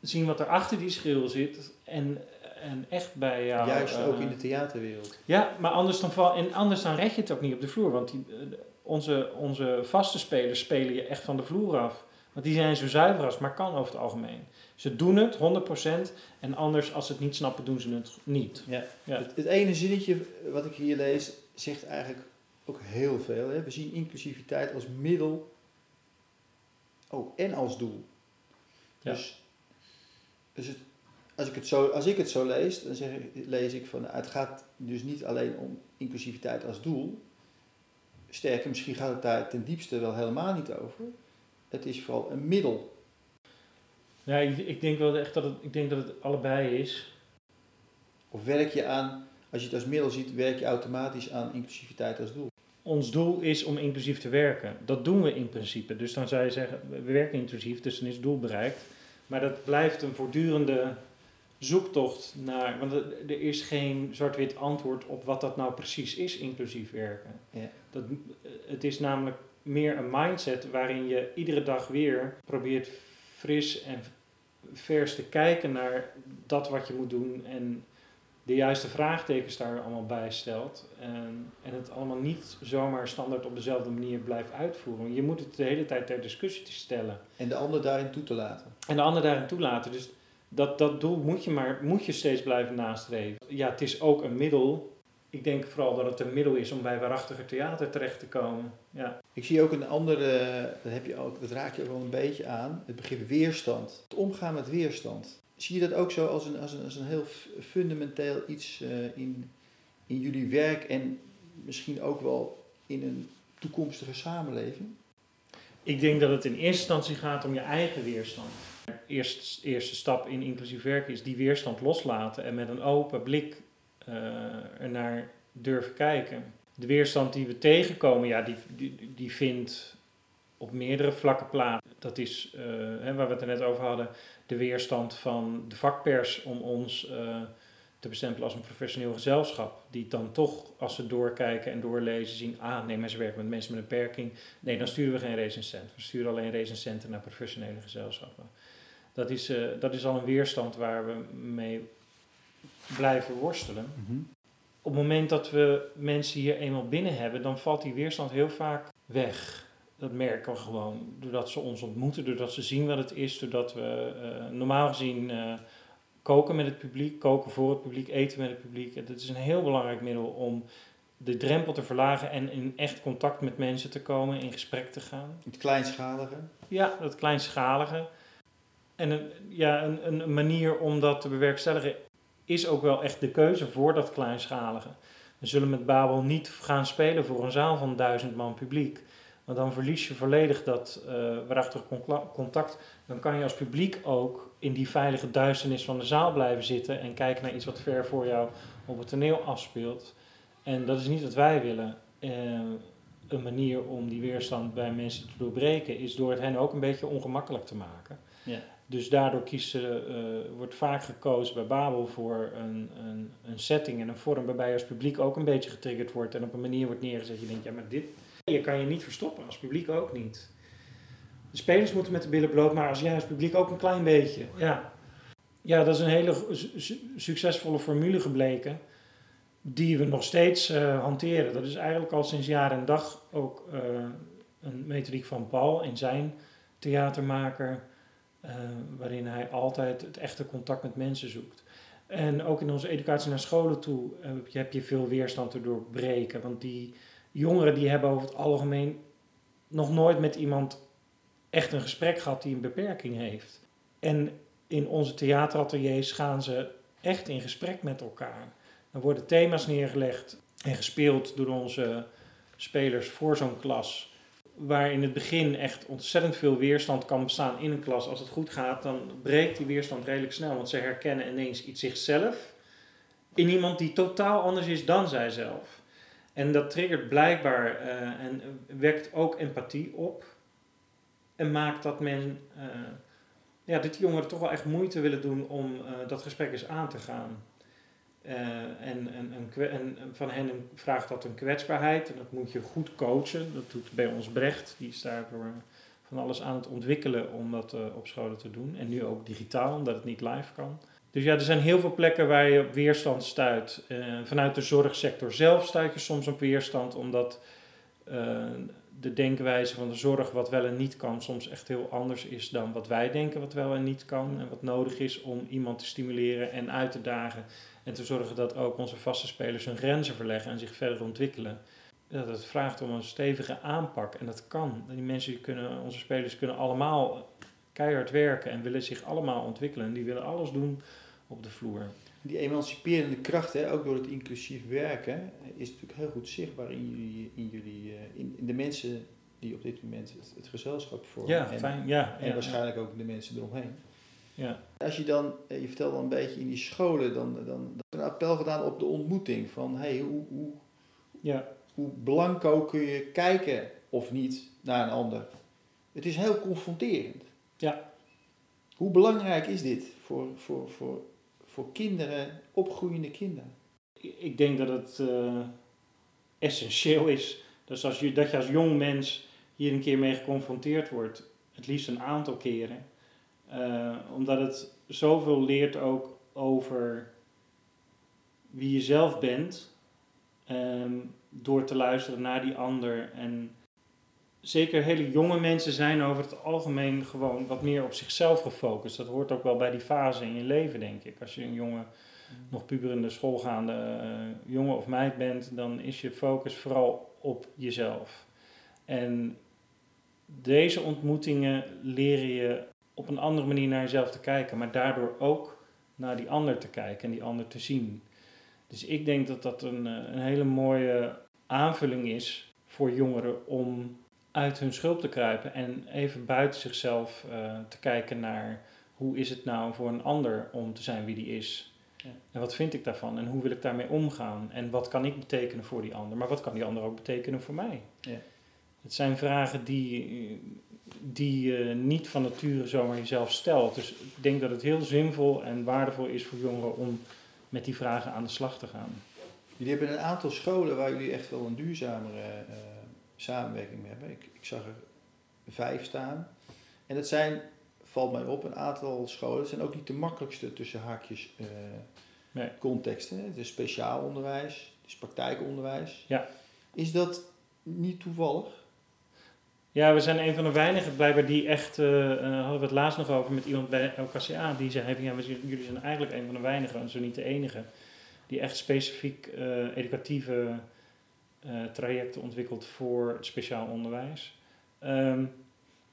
zien wat er achter die schil zit en, en echt bij jou. Juist eh, ook in de theaterwereld. ja, maar anders dan, val, en anders dan red je het ook niet op de vloer. Want die, eh, onze, onze vaste spelers spelen je echt van de vloer af. Want die zijn zo zuiver als maar kan over het algemeen. Ze doen het 100% en anders als ze het niet snappen doen ze het niet. Ja. Ja. Het, het ene zinnetje wat ik hier lees zegt eigenlijk ook heel veel. Hè? We zien inclusiviteit als middel oh, en als doel. Ja. Dus, dus het, als, ik het zo, als ik het zo lees, dan zeg ik, lees ik van het gaat dus niet alleen om inclusiviteit als doel. Sterker, misschien gaat het daar ten diepste wel helemaal niet over. Het is vooral een middel. Ja, ik, ik denk wel echt dat het, ik denk dat het allebei is. Of werk je aan, als je het als middel ziet, werk je automatisch aan inclusiviteit als doel. Ons doel is om inclusief te werken. Dat doen we in principe. Dus dan zou je zeggen, we werken inclusief, dus dan is het doel bereikt. Maar dat blijft een voortdurende zoektocht naar. Want er is geen zwart-wit antwoord op wat dat nou precies is, inclusief werken. Ja. Dat, het is namelijk meer een mindset waarin je iedere dag weer probeert fris en vers te kijken naar dat wat je moet doen en de juiste vraagtekens daar allemaal bij stelt. En, en het allemaal niet zomaar standaard op dezelfde manier blijft uitvoeren. Je moet het de hele tijd ter discussie te stellen. En de ander daarin toe te laten. En de ander daarin toelaten. Dus dat, dat doel moet je maar moet je steeds blijven nastreven. Ja, het is ook een middel ik denk vooral dat het een middel is om bij waarachtiger theater terecht te komen. Ja. Ik zie ook een andere, dat, heb je ook, dat raak je ook wel een beetje aan, het begrip weerstand. Het omgaan met weerstand. Zie je dat ook zo als een, als een, als een heel fundamenteel iets uh, in, in jullie werk en misschien ook wel in een toekomstige samenleving? Ik denk dat het in eerste instantie gaat om je eigen weerstand. De eerste, eerste stap in inclusief werken is die weerstand loslaten en met een open blik ernaar durven kijken. De weerstand die we tegenkomen, ja, die, die, die vindt op meerdere vlakken plaats. Dat is, uh, hè, waar we het er net over hadden, de weerstand van de vakpers om ons uh, te bestempelen als een professioneel gezelschap. Die dan toch, als ze doorkijken en doorlezen, zien: ah nee, mensen werken met mensen met een beperking. Nee, dan sturen we geen recensent. We sturen alleen recensenten naar professionele gezelschappen. Dat is, dat is al een weerstand waar we mee blijven worstelen. Mm -hmm. Op het moment dat we mensen hier eenmaal binnen hebben, dan valt die weerstand heel vaak weg. Dat merken we gewoon. Doordat ze ons ontmoeten, doordat ze zien wat het is, doordat we uh, normaal gezien uh, koken met het publiek, koken voor het publiek, eten met het publiek. Dat is een heel belangrijk middel om de drempel te verlagen en in echt contact met mensen te komen, in gesprek te gaan. Het kleinschalige? Ja, dat kleinschalige. En een, ja, een, een manier om dat te bewerkstelligen is ook wel echt de keuze voor dat kleinschalige. We zullen met Babel niet gaan spelen voor een zaal van duizend man publiek. Want dan verlies je volledig dat uh, waarachtig contact. Dan kan je als publiek ook in die veilige duisternis van de zaal blijven zitten en kijken naar iets wat ver voor jou op het toneel afspeelt. En dat is niet wat wij willen. Uh, een manier om die weerstand bij mensen te doorbreken is door het hen ook een beetje ongemakkelijk te maken. Ja. Dus daardoor kiezen, uh, wordt vaak gekozen bij Babel voor een, een, een setting en een vorm waarbij als publiek ook een beetje getriggerd wordt en op een manier wordt neergezet. Je denkt, ja, maar dit je kan je niet verstoppen, als publiek ook niet. De spelers moeten met de billen bloot, maar als jij als publiek ook een klein beetje. Ja, ja dat is een hele succesvolle formule gebleken, die we nog steeds uh, hanteren. Dat is eigenlijk al sinds jaar en dag ook uh, een methodiek van Paul in zijn theatermaker waarin hij altijd het echte contact met mensen zoekt. En ook in onze educatie naar scholen toe heb je, heb je veel weerstand te doorbreken. Want die jongeren die hebben over het algemeen nog nooit met iemand echt een gesprek gehad die een beperking heeft. En in onze theaterateliers gaan ze echt in gesprek met elkaar. Dan worden thema's neergelegd en gespeeld door onze spelers voor zo'n klas waar in het begin echt ontzettend veel weerstand kan bestaan in een klas. Als het goed gaat, dan breekt die weerstand redelijk snel. Want ze herkennen ineens iets zichzelf in iemand die totaal anders is dan zijzelf. En dat triggert blijkbaar uh, en wekt ook empathie op. En maakt dat men, uh, ja, dat die jongeren toch wel echt moeite willen doen om uh, dat gesprek eens aan te gaan. Uh, en, van hen vraagt dat een kwetsbaarheid en dat moet je goed coachen. Dat doet bij ons Brecht, die is daarvoor van alles aan het ontwikkelen om dat uh, op scholen te doen. En nu ook digitaal, omdat het niet live kan. Dus ja, er zijn heel veel plekken waar je op weerstand stuit. Uh, vanuit de zorgsector zelf stuit je soms op weerstand, omdat de denkwijze van de zorg wat wel en niet kan soms echt heel anders is dan wat wij denken wat wel en niet kan. En wat nodig is om iemand te stimuleren en uit te dagen en te zorgen dat ook onze vaste spelers hun grenzen verleggen en zich verder ontwikkelen. Dat het vraagt om een stevige aanpak en dat kan. Die mensen kunnen, onze spelers kunnen allemaal keihard werken en willen zich allemaal ontwikkelen. En die willen alles doen op de vloer. Die emanciperende kracht, hè, ook door het inclusief werken, is natuurlijk heel goed zichtbaar in jullie, in, jullie, eh, in, in de mensen die op dit moment het, het gezelschap vormen. Ja, en, fijn. Ja, en ja, waarschijnlijk ook de mensen eromheen. Ja. Als je dan, eh, je vertelt wel een beetje in die scholen, dan, dan, dan een appel gedaan op de ontmoeting. Van hey, hoe, hoe, ja. hoe blanco kun je kijken of niet naar een ander? Het is heel confronterend. Ja. Hoe belangrijk is dit voor, voor, voor, voor kinderen, opgroeiende kinderen? Ik denk dat het uh, essentieel is. Dus als je, dat je als jong mens hier een keer mee geconfronteerd wordt, het liefst een aantal keren uh, omdat het zoveel leert ook over wie je zelf bent. Um, door te luisteren naar die ander. En zeker hele jonge mensen zijn over het algemeen gewoon wat meer op zichzelf gefocust. Dat hoort ook wel bij die fase in je leven, denk ik. Als je een jonge nog puberende schoolgaande eh, jongen of meid bent, dan is je focus vooral op jezelf. En deze ontmoetingen leren je op een andere manier naar jezelf te kijken, maar daardoor ook naar die ander te kijken en die ander te zien. Dus ik denk dat dat een, eh, een hele mooie aanvulling is voor jongeren om uit hun schulp te kruipen en even buiten zichzelf uh, te kijken naar hoe is het nou voor een ander om te zijn wie die is. Ja. En wat vind ik daarvan en hoe wil ik daarmee omgaan en wat kan ik betekenen voor die ander, maar wat kan die ander ook betekenen voor mij. Ja. Het zijn vragen die, die je niet van nature zomaar jezelf stelt. Dus ik denk dat het heel zinvol en waardevol is voor jongeren om met die vragen aan de slag te gaan. Jullie hebben een aantal scholen waar jullie echt wel een duurzamere uh, samenwerking mee hebben. Ik, ik, zag er vijf staan. En dat zijn, valt mij op, een aantal scholen. Dat zijn ook niet de makkelijkste tussen haakjes uh, nee. contexten. Het is speciaal onderwijs, het is praktijkonderwijs. Ja. Is dat niet toevallig? Ja, we zijn een van de weinigen blijkbaar die echt, uh, hadden we het laatst nog over met iemand bij LKCA, die zei ja, jullie zijn eigenlijk een van de weinigen, en zo niet de enige, die echt specifiek uh, educatieve trajecten ontwikkelt voor het speciaal onderwijs. Um,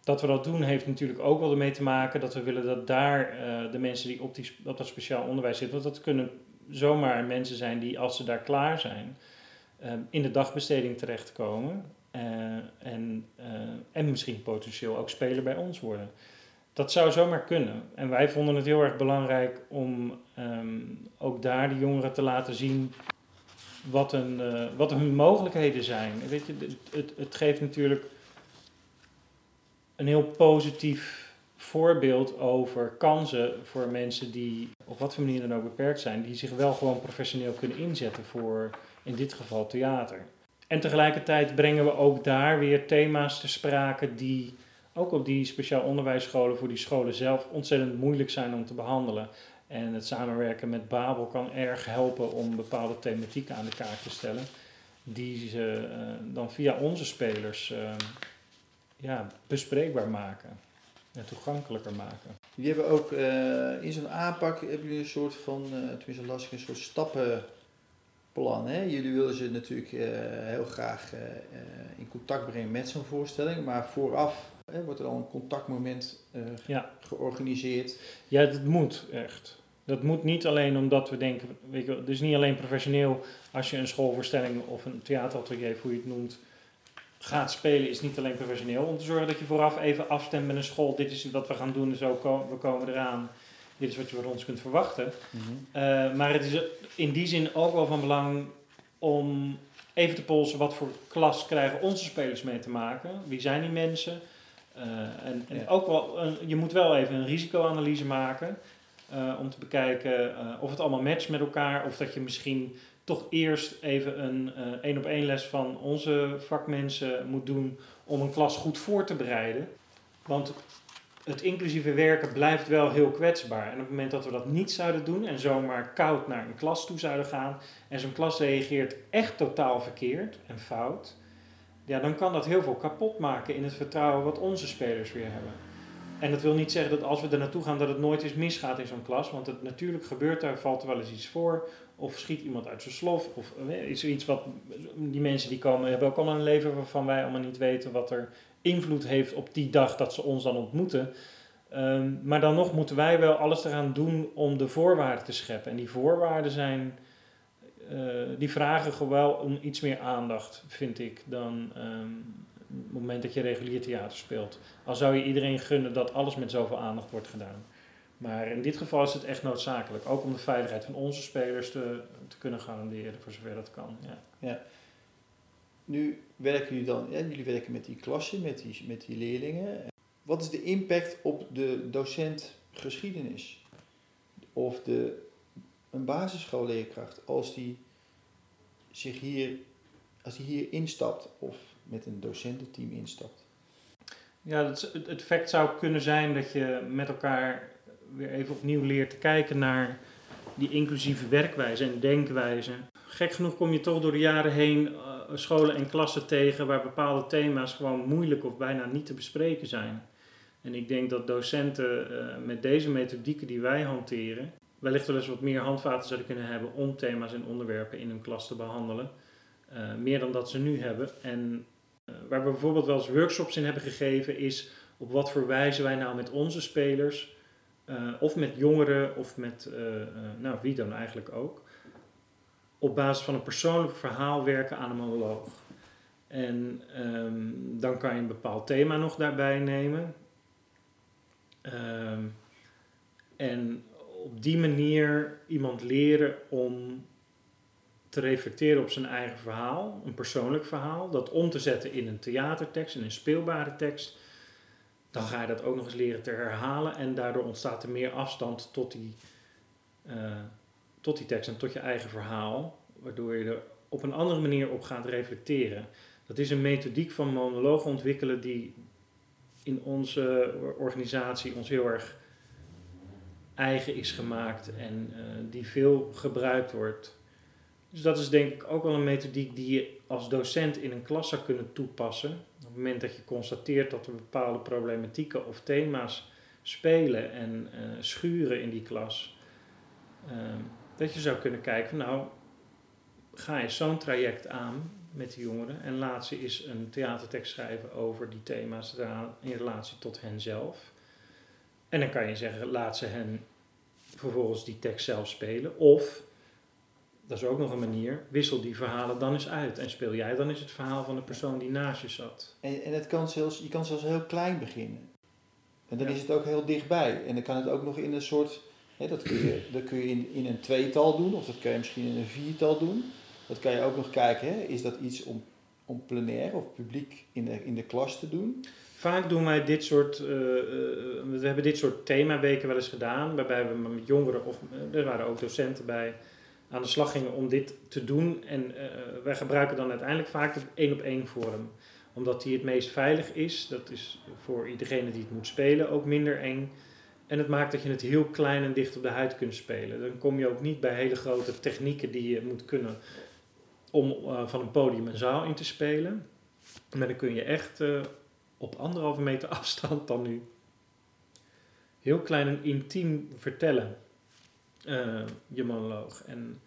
dat we dat doen heeft natuurlijk ook wel ermee te maken dat we willen dat daar de mensen die op, die op dat speciaal onderwijs zitten, want dat kunnen zomaar mensen zijn die als ze daar klaar zijn, ehm, in de dagbesteding terechtkomen. Uh, en, uh, en misschien potentieel ook speler bij ons worden. Dat zou zomaar kunnen. En wij vonden het heel erg belangrijk om um, ook daar de jongeren te laten zien wat, een, uh, wat hun mogelijkheden zijn. Weet je, het, het geeft natuurlijk een heel positief voorbeeld over kansen voor mensen die op wat voor manier dan ook beperkt zijn, die zich wel gewoon professioneel kunnen inzetten voor in dit geval theater. En tegelijkertijd brengen we ook daar weer thema's te sprake die ook op die speciaal onderwijsscholen voor die scholen zelf ontzettend moeilijk zijn om te behandelen. En het samenwerken met Babel kan erg helpen om bepaalde thematieken aan de kaart te stellen, die ze uh, dan via onze spelers uh, ja, bespreekbaar maken en toegankelijker maken. Jullie hebben ook uh, in zo'n aanpak hebben jullie een soort van, tenminste lastig, een soort stappen plan. Hè? Jullie willen ze natuurlijk uh, heel graag uh, in contact brengen met zo'n voorstelling, maar vooraf hè, wordt er al een contactmoment uh, ja. georganiseerd. Ja, dat moet echt. Dat moet niet alleen omdat we denken, weet je, dus niet alleen professioneel als je een schoolvoorstelling of een theateratelier, hoe je het noemt, gaat spelen, is niet alleen professioneel. Om te zorgen dat je vooraf even afstemt met een school, dit is wat we gaan doen, zo we komen eraan dit is wat je van ons kunt verwachten. Mhm. Eh, maar het is in die zin ook wel van belang om even te polsen wat voor klas krijgen onze spelers mee te maken. Wie zijn die mensen? Uh, en, en ook wel, een, je moet wel even een risicoanalyse maken uh, om te bekijken of het allemaal matcht met elkaar. Of dat je misschien toch eerst even een één op één les van onze vakmensen moet doen om een klas goed voor te bereiden. Want het inclusieve werken blijft wel heel kwetsbaar. En op het moment dat we dat niet zouden doen en zomaar koud naar een klas toe zouden gaan en zo'n klas reageert echt totaal verkeerd en fout, ja, dan kan dat heel veel kapot maken in het vertrouwen wat onze spelers weer hebben. En dat wil niet zeggen dat als we er naartoe gaan dat het nooit eens misgaat in zo'n klas, want het natuurlijk gebeurt daar, valt er wel eens iets voor, of schiet iemand uit zijn slof, of eh, is er iets wat die mensen die komen hebben ook allemaal een leven waarvan wij allemaal niet weten wat er invloed heeft op die dag dat ze ons dan ontmoeten. Um, maar dan nog moeten wij wel alles eraan doen om de voorwaarden te scheppen. En die voorwaarden zijn, uh, die vragen gewoon om iets meer aandacht, vind ik, dan um, het moment dat je regulier theater speelt. Al zou je iedereen gunnen dat alles met zoveel aandacht wordt gedaan. Maar in dit geval is het echt noodzakelijk, ook om de veiligheid van onze spelers te, te kunnen garanderen, voor zover dat kan. Ja. ja. Nu werken jullie dan, ja, jullie werken met die klassen, met die, met die leerlingen. Wat is de impact op de docent geschiedenis? Of de, een basisschoolleerkracht als die zich hier, als die hier instapt of met een docententeam instapt? Ja, het, effect zou kunnen zijn dat je met elkaar weer even opnieuw leert te kijken naar die inclusieve werkwijze en denkwijze. Gek genoeg kom je toch door de jaren heen scholen en klassen tegen waar bepaalde thema's gewoon moeilijk of bijna niet te bespreken zijn. En ik denk dat docenten uh, met deze methodieken die wij hanteren, wellicht wel eens wat meer handvaten zouden kunnen hebben om thema's en onderwerpen in hun klas te behandelen. Eh, meer dan dat ze nu hebben. En eh, waar we bijvoorbeeld wel eens workshops in hebben gegeven, is op wat voor wijze wij nou met onze spelers, eh, of met jongeren, of met, eh, eh, nou wie dan eigenlijk ook, op basis van een persoonlijk verhaal werken aan een monoloog. En ehm, dan kan je een bepaald thema nog daarbij nemen. Ehm, en op die manier iemand leren om te reflecteren op zijn eigen verhaal, een persoonlijk verhaal, dat om te zetten in een theatertekst, in een speelbare tekst. Dan ga je dat ook nog eens leren te herhalen en daardoor ontstaat er meer afstand tot die, eh, tot die tekst en tot je eigen verhaal, waardoor je er op een andere manier op gaat reflecteren. Dat is een methodiek van monoloog ontwikkelen die in onze organisatie ons heel erg eigen is gemaakt en eh, die veel gebruikt wordt. Dus dat is denk ik ook wel een methodiek die je als docent in een klas zou kunnen toepassen. Op het moment dat je constateert dat er bepaalde problematieken of thema's spelen en eh, schuren in die klas. ehm, dat je zou kunnen kijken, nou, ga je zo'n traject aan met de jongeren en laat ze eens een theatertekst schrijven over die thema's in relatie tot hen zelf. En dan kan je zeggen, laat ze hen vervolgens die tekst zelf spelen. Of, dat is ook nog een manier, wissel die verhalen dan eens uit. En speel jij dan eens het verhaal van de persoon die naast je zat. En, en het kan zelfs, je kan zelfs heel klein beginnen. En dan Ja. is het ook heel dichtbij. En dan kan het ook nog in een soort, dat kun je, dat kun je in, in een tweetal doen, of dat kan je misschien in een viertal doen. Dat kan je ook nog kijken, is dat iets om, om plenair of publiek in de, in de klas te doen? Vaak doen wij dit soort, eh, eh, we hebben dit soort themaweken wel eens gedaan, waarbij we met jongeren of eh, er waren ook docenten bij aan de slag gingen om dit te doen. En eh, wij gebruiken dan uiteindelijk vaak het één op één vorm, omdat die het meest veilig is. Dat is voor iedereen die het moet spelen ook minder eng. En het maakt dat je het heel klein en dicht op de huid kunt spelen. Dan kom je ook niet bij hele grote technieken die je moet kunnen om eh, van een podium een zaal in te spelen. Maar dan kun je echt eh, op anderhalve meter afstand dan nu heel klein en intiem vertellen, eh, je monoloog. En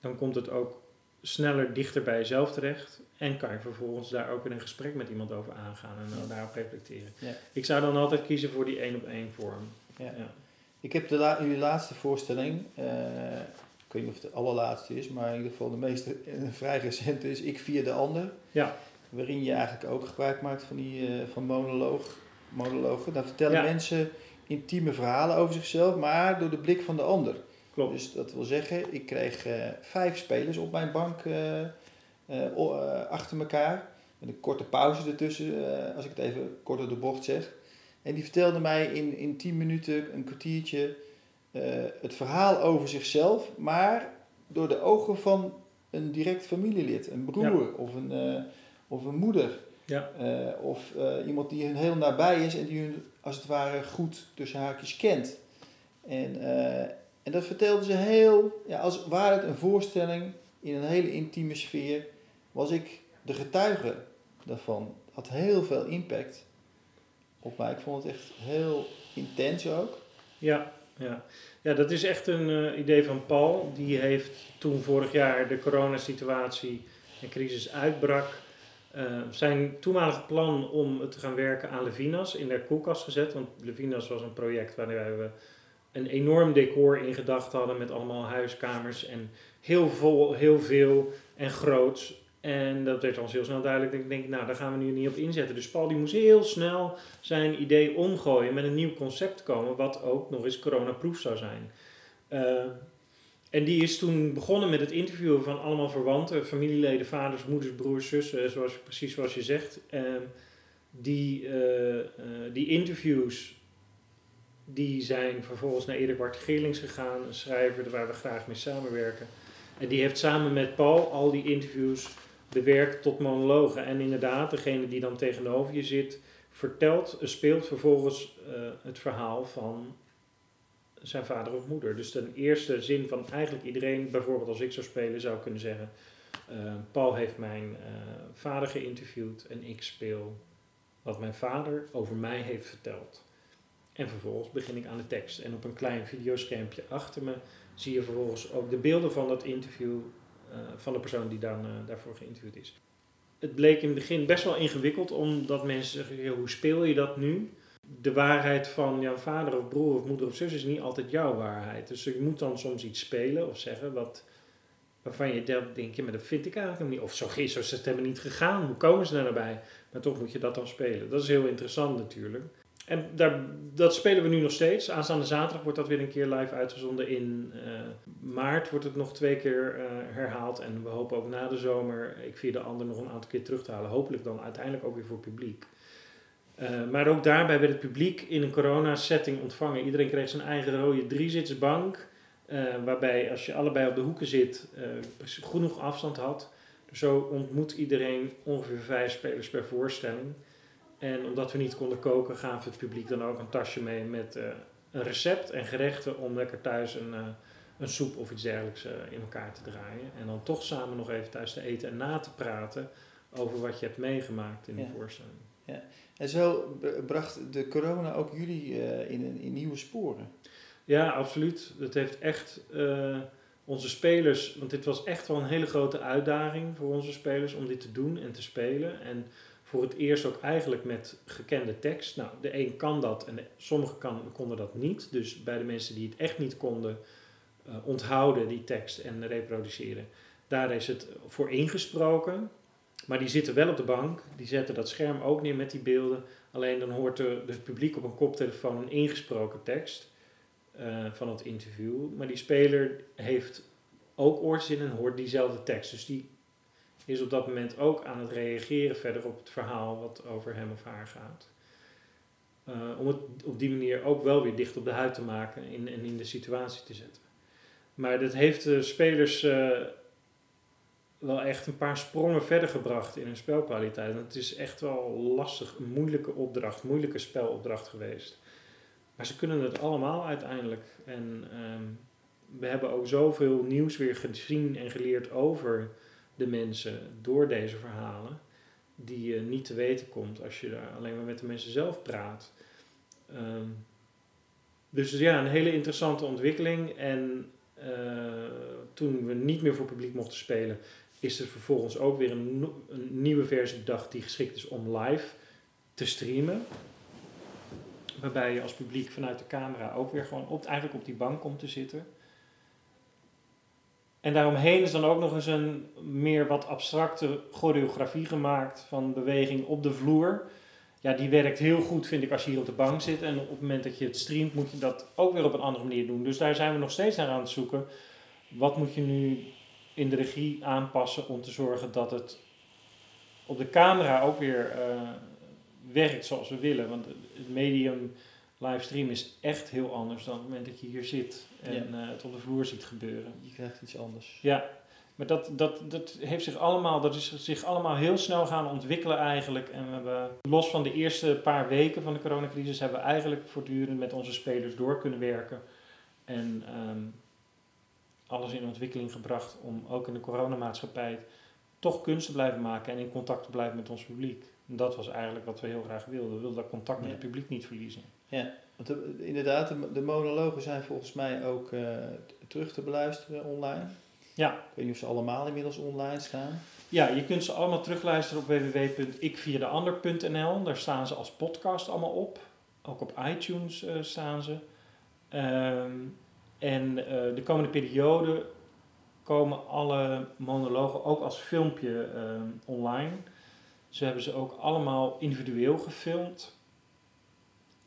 dan komt het ook sneller dichter bij jezelf terecht. En kan je vervolgens daar ook in een gesprek met iemand over aangaan en daarop reflecteren. Ja. Ik zou dan altijd kiezen voor die één op één vorm. Ja. Ja. Ik heb de la, jullie laatste voorstelling, eh, ik weet niet of het de allerlaatste is, maar in ieder geval de meeste eh, vrij recente is Ik Vier de Ander. Ja. Waarin je eigenlijk ook gebruik maakt van, die, eh, van monoloog, monologen. Daar vertellen Ja. mensen intieme verhalen over zichzelf, maar door de blik van de ander. Klopt. Dus dat wil zeggen, ik kreeg vijf spelers op mijn bank achter elkaar. Met een korte pauze ertussen, als ik het even kort door de bocht zeg. En die vertelden mij in, in tien minuten, een kwartiertje, eh, het verhaal over zichzelf, maar door de ogen van een direct familielid, een broer of, een, eh, of een moeder. Ja. Eh, of iemand die hun heel nabij is en die hun als het ware goed tussen haakjes kent. En, en dat vertelden ze heel, ja, als ware het een voorstelling in een hele intieme sfeer, was ik de getuige daarvan. Had heel veel impact op mij. Ik vond het echt heel intens ook. Ja, ja. ja, dat is echt een eh, idee van Paul. Die heeft toen vorig jaar de coronasituatie en crisis uitbrak, eh, zijn toenmalige plan om te gaan werken aan Levinas in de koelkast gezet. Want Levinas was een project waarin we een enorm decor in gedachten hadden met allemaal huiskamers en heel vol, heel veel en groots. En dat werd ons heel snel duidelijk. Ik denk, nou, daar gaan we nu niet op inzetten. Dus Paul die moest heel snel zijn idee omgooien, met een nieuw concept komen, wat ook nog eens coronaproof zou zijn. Eh, en die is toen begonnen met het interviewen van allemaal verwanten, familieleden, vaders, moeders, broers, zussen, zoals, precies zoals je zegt. Eh, die, eh, eh, die interviews die zijn vervolgens naar Erik Bart Geerlings gegaan, een schrijver waar we graag mee samenwerken. En die heeft samen met Paul al die interviews bewerkt tot monologen. En inderdaad, degene die dan tegenover je zit, vertelt, speelt vervolgens eh, het verhaal van zijn vader of moeder. Dus de eerste zin van eigenlijk iedereen, bijvoorbeeld als ik zou spelen, zou kunnen zeggen: eh, Paul heeft mijn eh, vader geïnterviewd en ik speel wat mijn vader over mij heeft verteld. En vervolgens begin ik aan de tekst. En op een klein videoschermpje achter me zie je vervolgens ook de beelden van dat interview van de persoon die dan, uh, daarvoor geïnterviewd is. Het bleek in het begin best wel ingewikkeld, omdat mensen zeggen, hoe speel je dat nu? De waarheid van jouw vader of broer of moeder of zus is niet altijd jouw waarheid. Dus je moet dan soms iets spelen of zeggen wat, waarvan je denkt, maar dat vind ik eigenlijk niet. Of zo, is het helemaal niet gegaan, hoe komen ze daar nou? Maar toch moet je dat dan spelen. Dat is heel interessant natuurlijk. En daar, dat spelen we nu nog steeds. Aanstaande zaterdag wordt dat weer een keer live uitgezonden. In uh, maart wordt het nog twee keer uh, herhaald. En we hopen ook na de zomer, ik via de ander, nog een aantal keer terug te halen. Hopelijk dan uiteindelijk ook weer voor publiek. Uh, maar ook daarbij werd het publiek in een corona-setting ontvangen. Iedereen kreeg zijn eigen rode driezitsbank. waarbij als je allebei op de hoeken zit, genoeg afstand had. Dus zo ontmoet iedereen ongeveer vijf spelers per voorstelling. En omdat we niet konden koken, gaven we het publiek dan ook een tasje mee met uh, een recept en gerechten om lekker thuis een, uh, een soep of iets dergelijks uh, in elkaar te draaien. En dan toch samen nog even thuis te eten en na te praten over wat je hebt meegemaakt in ja. de voorstelling. Ja. En zo bracht de corona ook jullie in, in nieuwe sporen? Ja, absoluut. Het heeft echt onze spelers, want dit was echt wel een hele grote uitdaging voor onze spelers om dit te doen en te spelen. En voor het eerst ook eigenlijk met gekende tekst. Nou, de een kan dat en sommigen kan, konden dat niet. Dus bij de mensen die het echt niet konden uh, onthouden, die tekst en reproduceren, daar is het voor ingesproken. Maar die zitten wel op de bank, die zetten dat scherm ook neer met die beelden. Alleen dan hoort de, het publiek op een koptelefoon een ingesproken tekst uh, van het interview. Maar die speler heeft ook oorzin en hoort diezelfde tekst. Dus die is op dat moment ook aan het reageren verder op het verhaal wat over hem of haar gaat. Uh, om het op die manier ook wel weer dicht op de huid te maken en in, in de situatie te zetten. Maar dat heeft de spelers uh, wel echt een paar sprongen verder gebracht in hun spelkwaliteit. En het is echt wel lastig, een moeilijke opdracht, moeilijke spelopdracht geweest. Maar ze kunnen het allemaal uiteindelijk. En um, we hebben ook zoveel nieuws weer gezien en geleerd over de mensen door deze verhalen, die je niet te weten komt als je daar alleen maar met de mensen zelf praat. Um, dus ja, een hele interessante ontwikkeling. En uh, toen we niet meer voor publiek mochten spelen, is er vervolgens ook weer een, een nieuwe versie bedacht die geschikt is om live te streamen. Waarbij je als publiek vanuit de camera ook weer gewoon op, eigenlijk op die bank komt te zitten. En daaromheen is dan ook nog eens een meer wat abstracte choreografie gemaakt van beweging op de vloer. Ja, die werkt heel goed, vind ik, als je hier op de bank zit. En op het moment dat je het streamt, moet je dat ook weer op een andere manier doen. Dus daar zijn we nog steeds naar aan het zoeken. Wat moet je nu in de regie aanpassen om te zorgen dat het op de camera ook weer uh, werkt zoals we willen? Want het medium livestream is echt heel anders dan op het moment dat je hier zit en uh, het op de vloer ziet gebeuren. Je krijgt iets anders. Ja, maar dat, dat, dat heeft zich allemaal, dat is zich allemaal heel snel gaan ontwikkelen eigenlijk. En we hebben, los van de eerste paar weken van de coronacrisis, hebben we eigenlijk voortdurend met onze spelers door kunnen werken. En um, alles in ontwikkeling gebracht om ook in de coronamaatschappij toch kunst te blijven maken en in contact te blijven met ons publiek. En dat was eigenlijk wat we heel graag wilden. We wilden dat contact met het publiek niet verliezen. Ja, want inderdaad, de, de, monologen zijn volgens mij ook uh, terug te beluisteren online. Ja. Ik weet niet of ze allemaal inmiddels online staan. Ja, je kunt ze allemaal terugluisteren op www.ikviadeander.nl. Daar staan ze als podcast allemaal op. Ook op iTunes uh, staan ze. Um, en uh, de komende periode komen alle monologen ook als filmpje online. Ze hebben ze ook allemaal individueel gefilmd.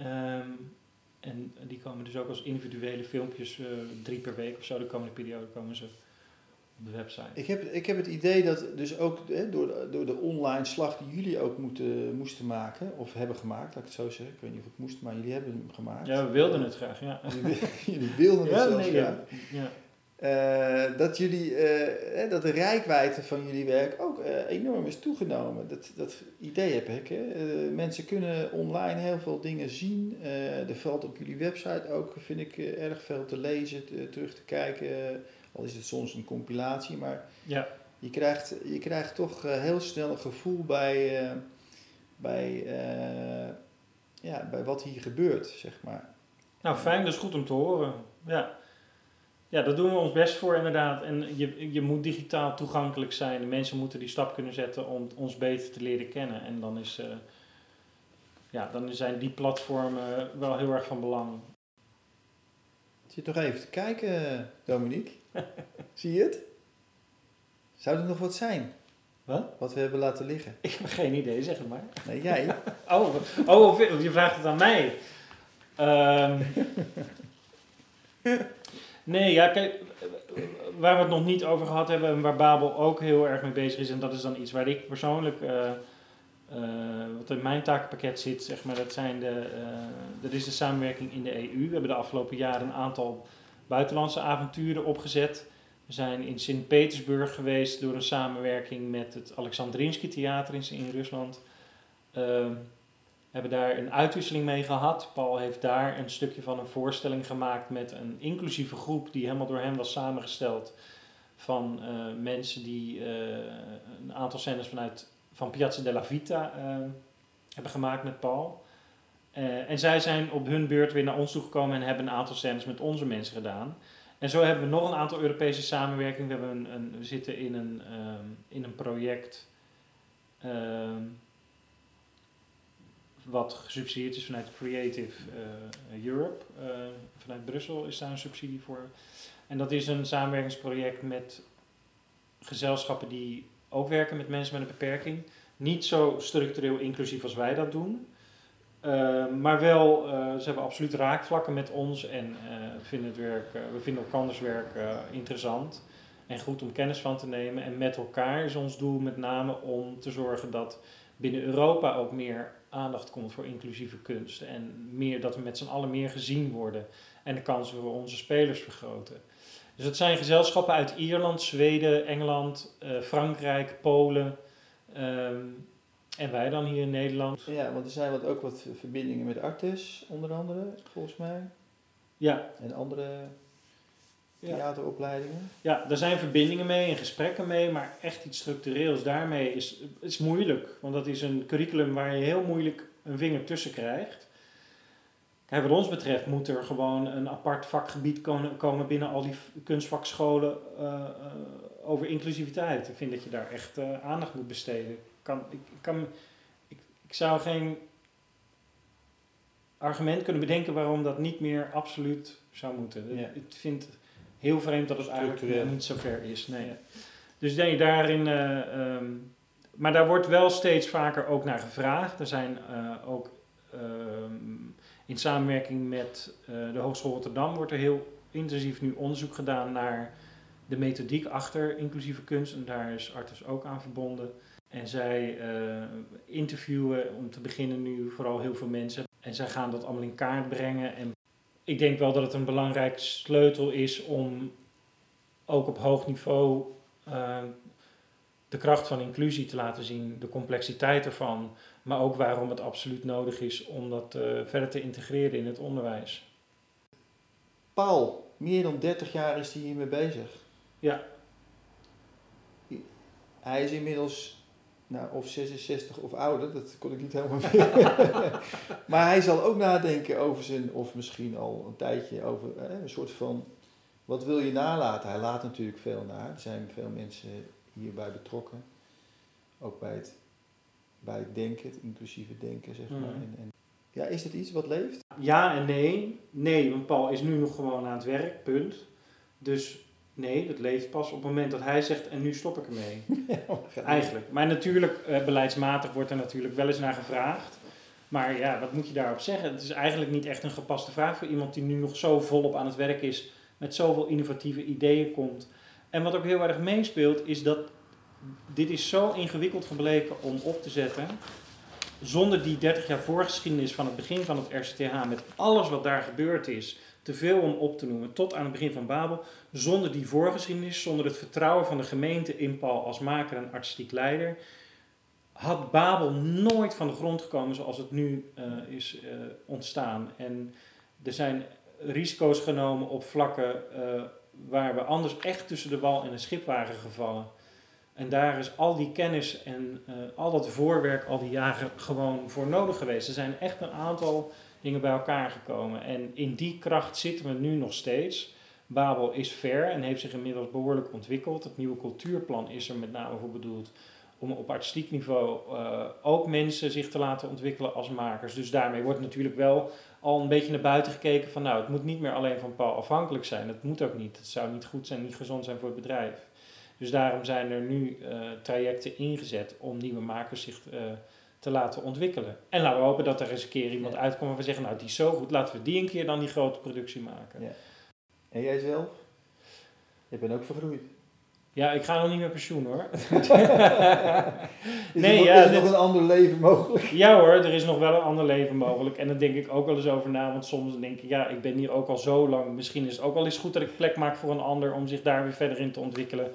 Um, en die komen dus ook als individuele filmpjes, uh, drie per week of zo, de komende periode komen ze op de website. Ik heb, ik heb het idee dat dus ook hè, door, de, door de online slag die jullie ook moeten, moesten maken, of hebben gemaakt, laat ik het zo zeggen. Ik weet niet of het moest, maar jullie hebben hem gemaakt. Ja, we wilden het graag, ja. Jullie, jullie wilden het ja, zelfs nee, graag. Ja. Uh, dat, jullie, uh, dat de rijkwijde van jullie werk ook uh, enorm is toegenomen. Dat, dat idee heb ik. Hè. mensen kunnen online heel veel dingen zien. er valt op jullie website ook, vind ik, erg veel te lezen, te, terug te kijken. al is het soms een compilatie, maar ja. je, krijgt, je krijgt toch heel snel een gevoel bij, bij ja, bij wat hier gebeurt, zeg maar. Nou, fijn, dat is goed om te horen. Ja. Ja, daar doen we ons best voor inderdaad. En je, je moet digitaal toegankelijk zijn. De mensen moeten die stap kunnen zetten om ons beter te leren kennen. En dan, is, eh, ja, dan zijn die platformen wel heel erg van belang. Ik zit nog even te kijken, Dominique. Zie je het? Zou er nog wat zijn? Wat? Wat we hebben laten liggen? Ik heb geen idee, zeg het maar. Nee, jij? Oh, oh of- je vraagt het aan mij. Ehm, nee, ja, kijk, waar we het nog niet over gehad hebben en waar Babel ook heel erg mee bezig is, en dat is dan iets waar ik persoonlijk, eh, eh, wat in mijn takenpakket zit, zeg maar, dat, zijn de, eh, dat is de samenwerking in de EU. We hebben de afgelopen jaren een aantal buitenlandse avonturen opgezet. We zijn in Sint-Petersburg geweest door een samenwerking met het Alexandrinsky Theater in, in Rusland. Hebben daar een uitwisseling mee gehad. Paul heeft daar een stukje van een voorstelling gemaakt met een inclusieve groep die helemaal door hem was samengesteld. Van eh, mensen die eh, een aantal scènes vanuit van Piazza della Vita eh, hebben gemaakt met Paul. En zij zijn op hun beurt weer naar ons toegekomen en hebben een aantal scènes met onze mensen gedaan. En zo hebben we nog een aantal Europese samenwerkingen. We, een, zitten in een, ehm, in een project ehm, wat gesubsidieerd is vanuit Creative eh, Europe. Eh, vanuit Brussel is daar een subsidie voor. En dat is een samenwerkingsproject met gezelschappen die ook werken met mensen met een beperking. Niet zo structureel inclusief als wij dat doen. Uh, maar wel, ze hebben absoluut raakvlakken met ons en uh, vinden het werk, we vinden elkanders werk interessant en goed om kennis van te nemen. En met elkaar is ons doel met name om te zorgen dat binnen Europa ook meer aandacht komt voor inclusieve kunst. En meer, dat we met z'n allen meer gezien worden en de kansen voor onze spelers vergroten. Dus het zijn gezelschappen uit Ierland, Zweden, Engeland, Frankrijk, Polen. Um, en wij dan hier in Nederland. Ja, want er zijn wat, ook wat verbindingen met Artes, onder andere, volgens mij. Ja. En andere theateropleidingen. Ja, daar zijn verbindingen mee en gesprekken mee, maar echt iets structureels daarmee is, is moeilijk. Want dat is een curriculum waar je heel moeilijk een vinger tussen krijgt. Kijk, wat ons betreft moet er gewoon een apart vakgebied komen binnen al die kunstvakscholen uh, uh, over inclusiviteit. Ik vind dat je daar echt uh, aandacht moet besteden. Kan, ik, ik, kan, ik, ik zou geen argument kunnen bedenken waarom dat niet meer absoluut zou moeten. Ja. Ik vind heel vreemd dat het eigenlijk niet zo ver is. Nee. Dus nee, daarin. Uh, um, maar daar wordt wel steeds vaker ook naar gevraagd. Er zijn uh, ook um, in samenwerking met uh, de Hogeschool Rotterdam wordt er heel intensief nu onderzoek gedaan naar de methodiek achter inclusieve kunst. En daar is Artus ook aan verbonden. En zij uh, interviewen om te beginnen nu vooral heel veel mensen. En zij gaan dat allemaal in kaart brengen. En ik denk wel dat het een belangrijk sleutel is om ook op hoog niveau uh, de kracht van inclusie te laten zien, de complexiteit ervan, maar ook waarom het absoluut nodig is om dat uh, verder te integreren in het onderwijs. Paul, meer dan 30 jaar is hij hiermee bezig. Ja. Hij is inmiddels nou, of 66 of ouder, dat kon ik niet helemaal weten. maar hij zal ook nadenken over zijn, of misschien al een tijdje, over eh, een soort van, wat wil je nalaten? Hij laat natuurlijk veel na. Er zijn veel mensen hierbij betrokken. Ook bij het, bij het denken, het inclusieve denken, zeg maar. Mhm. En, en, ja, is dat iets wat leeft? Ja en nee. Nee, want Paul is nu nog gewoon aan het werk, punt. Dus nee, dat leeft pas op het moment dat hij zegt en nu stop ik ermee. Eigenlijk. Maar natuurlijk, eh, beleidsmatig wordt er natuurlijk wel eens naar gevraagd. Maar ja, wat moet je daarop zeggen? Het is eigenlijk niet echt een gepaste vraag voor iemand die nu nog zo volop aan het werk is, met zoveel innovatieve ideeën komt. En wat ook heel erg meespeelt, is dat dit is zo ingewikkeld gebleken om op te zetten. Zonder die 30 jaar voorgeschiedenis van het begin van het RCTH, met alles wat daar gebeurd is, te veel om op te noemen, tot aan het begin van Babel, zonder die voorgeschiedenis, zonder het vertrouwen van de gemeente in Paul als maker en artistiek leider, had Babel nooit van de grond gekomen zoals het nu uh, is uh, ontstaan. En er zijn risico's genomen op vlakken uh, waar we anders echt tussen de wal en het schip waren gevallen. En daar is al die kennis en eh, al dat voorwerk al die jaren gewoon voor nodig geweest. Er zijn echt een aantal dingen bij elkaar gekomen. En in die kracht zitten we nu nog steeds. Babel is ver en heeft zich inmiddels behoorlijk ontwikkeld. Het nieuwe cultuurplan is er met name voor bedoeld om op artistiek niveau uh, ook mensen zich te laten ontwikkelen als makers. Dus daarmee wordt natuurlijk wel al een beetje naar buiten gekeken van nou, het moet niet meer alleen van Paul afhankelijk zijn. Dat moet ook niet. Het zou niet goed zijn, niet gezond zijn voor het bedrijf. Dus daarom zijn er nu uh, trajecten ingezet om nieuwe makers zich uh, te laten ontwikkelen. En laten we hopen dat er eens een keer iemand ja. uitkomt waar we zeggen, nou die is zo goed, laten we die een keer dan die grote productie maken. Ja. En jij zelf? Je bent ook vergroeid. Ja, ik ga nog niet met pensioen hoor. is nee, er ja, is er nog een ander leven mogelijk? Ja hoor, er is nog wel een ander leven mogelijk. En daar denk ik ook wel eens over na. Want soms denk ik, ja, ik ben hier ook al zo lang. Misschien is het ook wel eens goed dat ik plek maak voor een ander om zich daar weer verder in te ontwikkelen.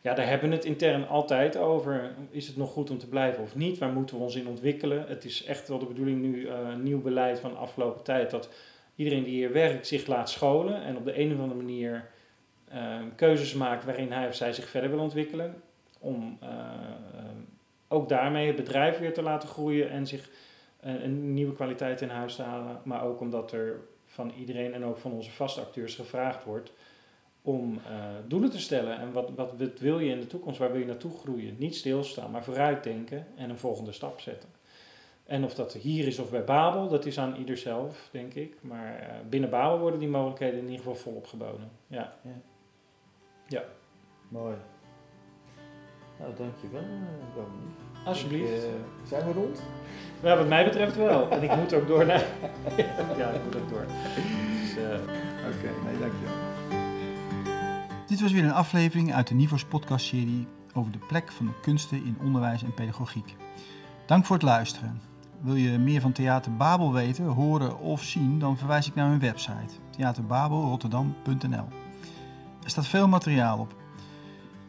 Ja, daar hebben we het intern altijd over. Is het nog goed om te blijven of niet? Waar moeten we ons in ontwikkelen? Het is echt wel de bedoeling nu, uh, nieuw beleid van de afgelopen tijd, dat iedereen die hier werkt zich laat scholen en op de een of andere manier uh, keuzes maakt waarin hij of zij zich verder wil ontwikkelen. Om uh, ook daarmee het bedrijf weer te laten groeien en zich een nieuwe kwaliteit in huis te halen. Maar ook omdat er van iedereen en ook van onze vaste acteurs gevraagd wordt om uh, doelen te stellen. En wat, wat, wat wil je in de toekomst? Waar wil je naartoe groeien? Niet stilstaan, maar vooruitdenken en een volgende stap zetten. En of dat hier is of bij Babel, dat is aan ieder zelf, denk ik. Maar uh, binnen Babel worden die mogelijkheden in ieder geval volop geboden. Ja. ja. ja. Mooi. Nou, dankjewel, Dominique. Alsjeblieft. Ik, uh, zijn we rond? Ja, wat mij betreft wel. en ik moet ook door naar... ja, ik moet ook door. Dus. Oké, okay, nee, dankjewel. Dit was weer een aflevering uit de Nivos podcastserie over de plek van de kunsten in onderwijs en pedagogiek. Dank voor het luisteren. Wil je meer van Theater Babel weten, horen of zien, dan verwijs ik naar hun website theaterbabelrotterdam.nl. Er staat veel materiaal op.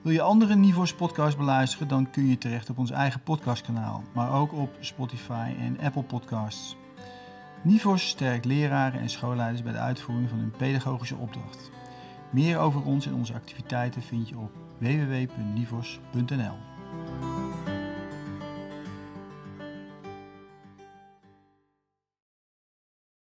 Wil je andere Nivos podcasts beluisteren, dan kun je terecht op ons eigen podcastkanaal, maar ook op Spotify en Apple Podcasts. Nivos sterkt leraren en schoolleiders bij de uitvoering van hun pedagogische opdracht. Meer over ons en onze activiteiten vind je op www.nivos.nl.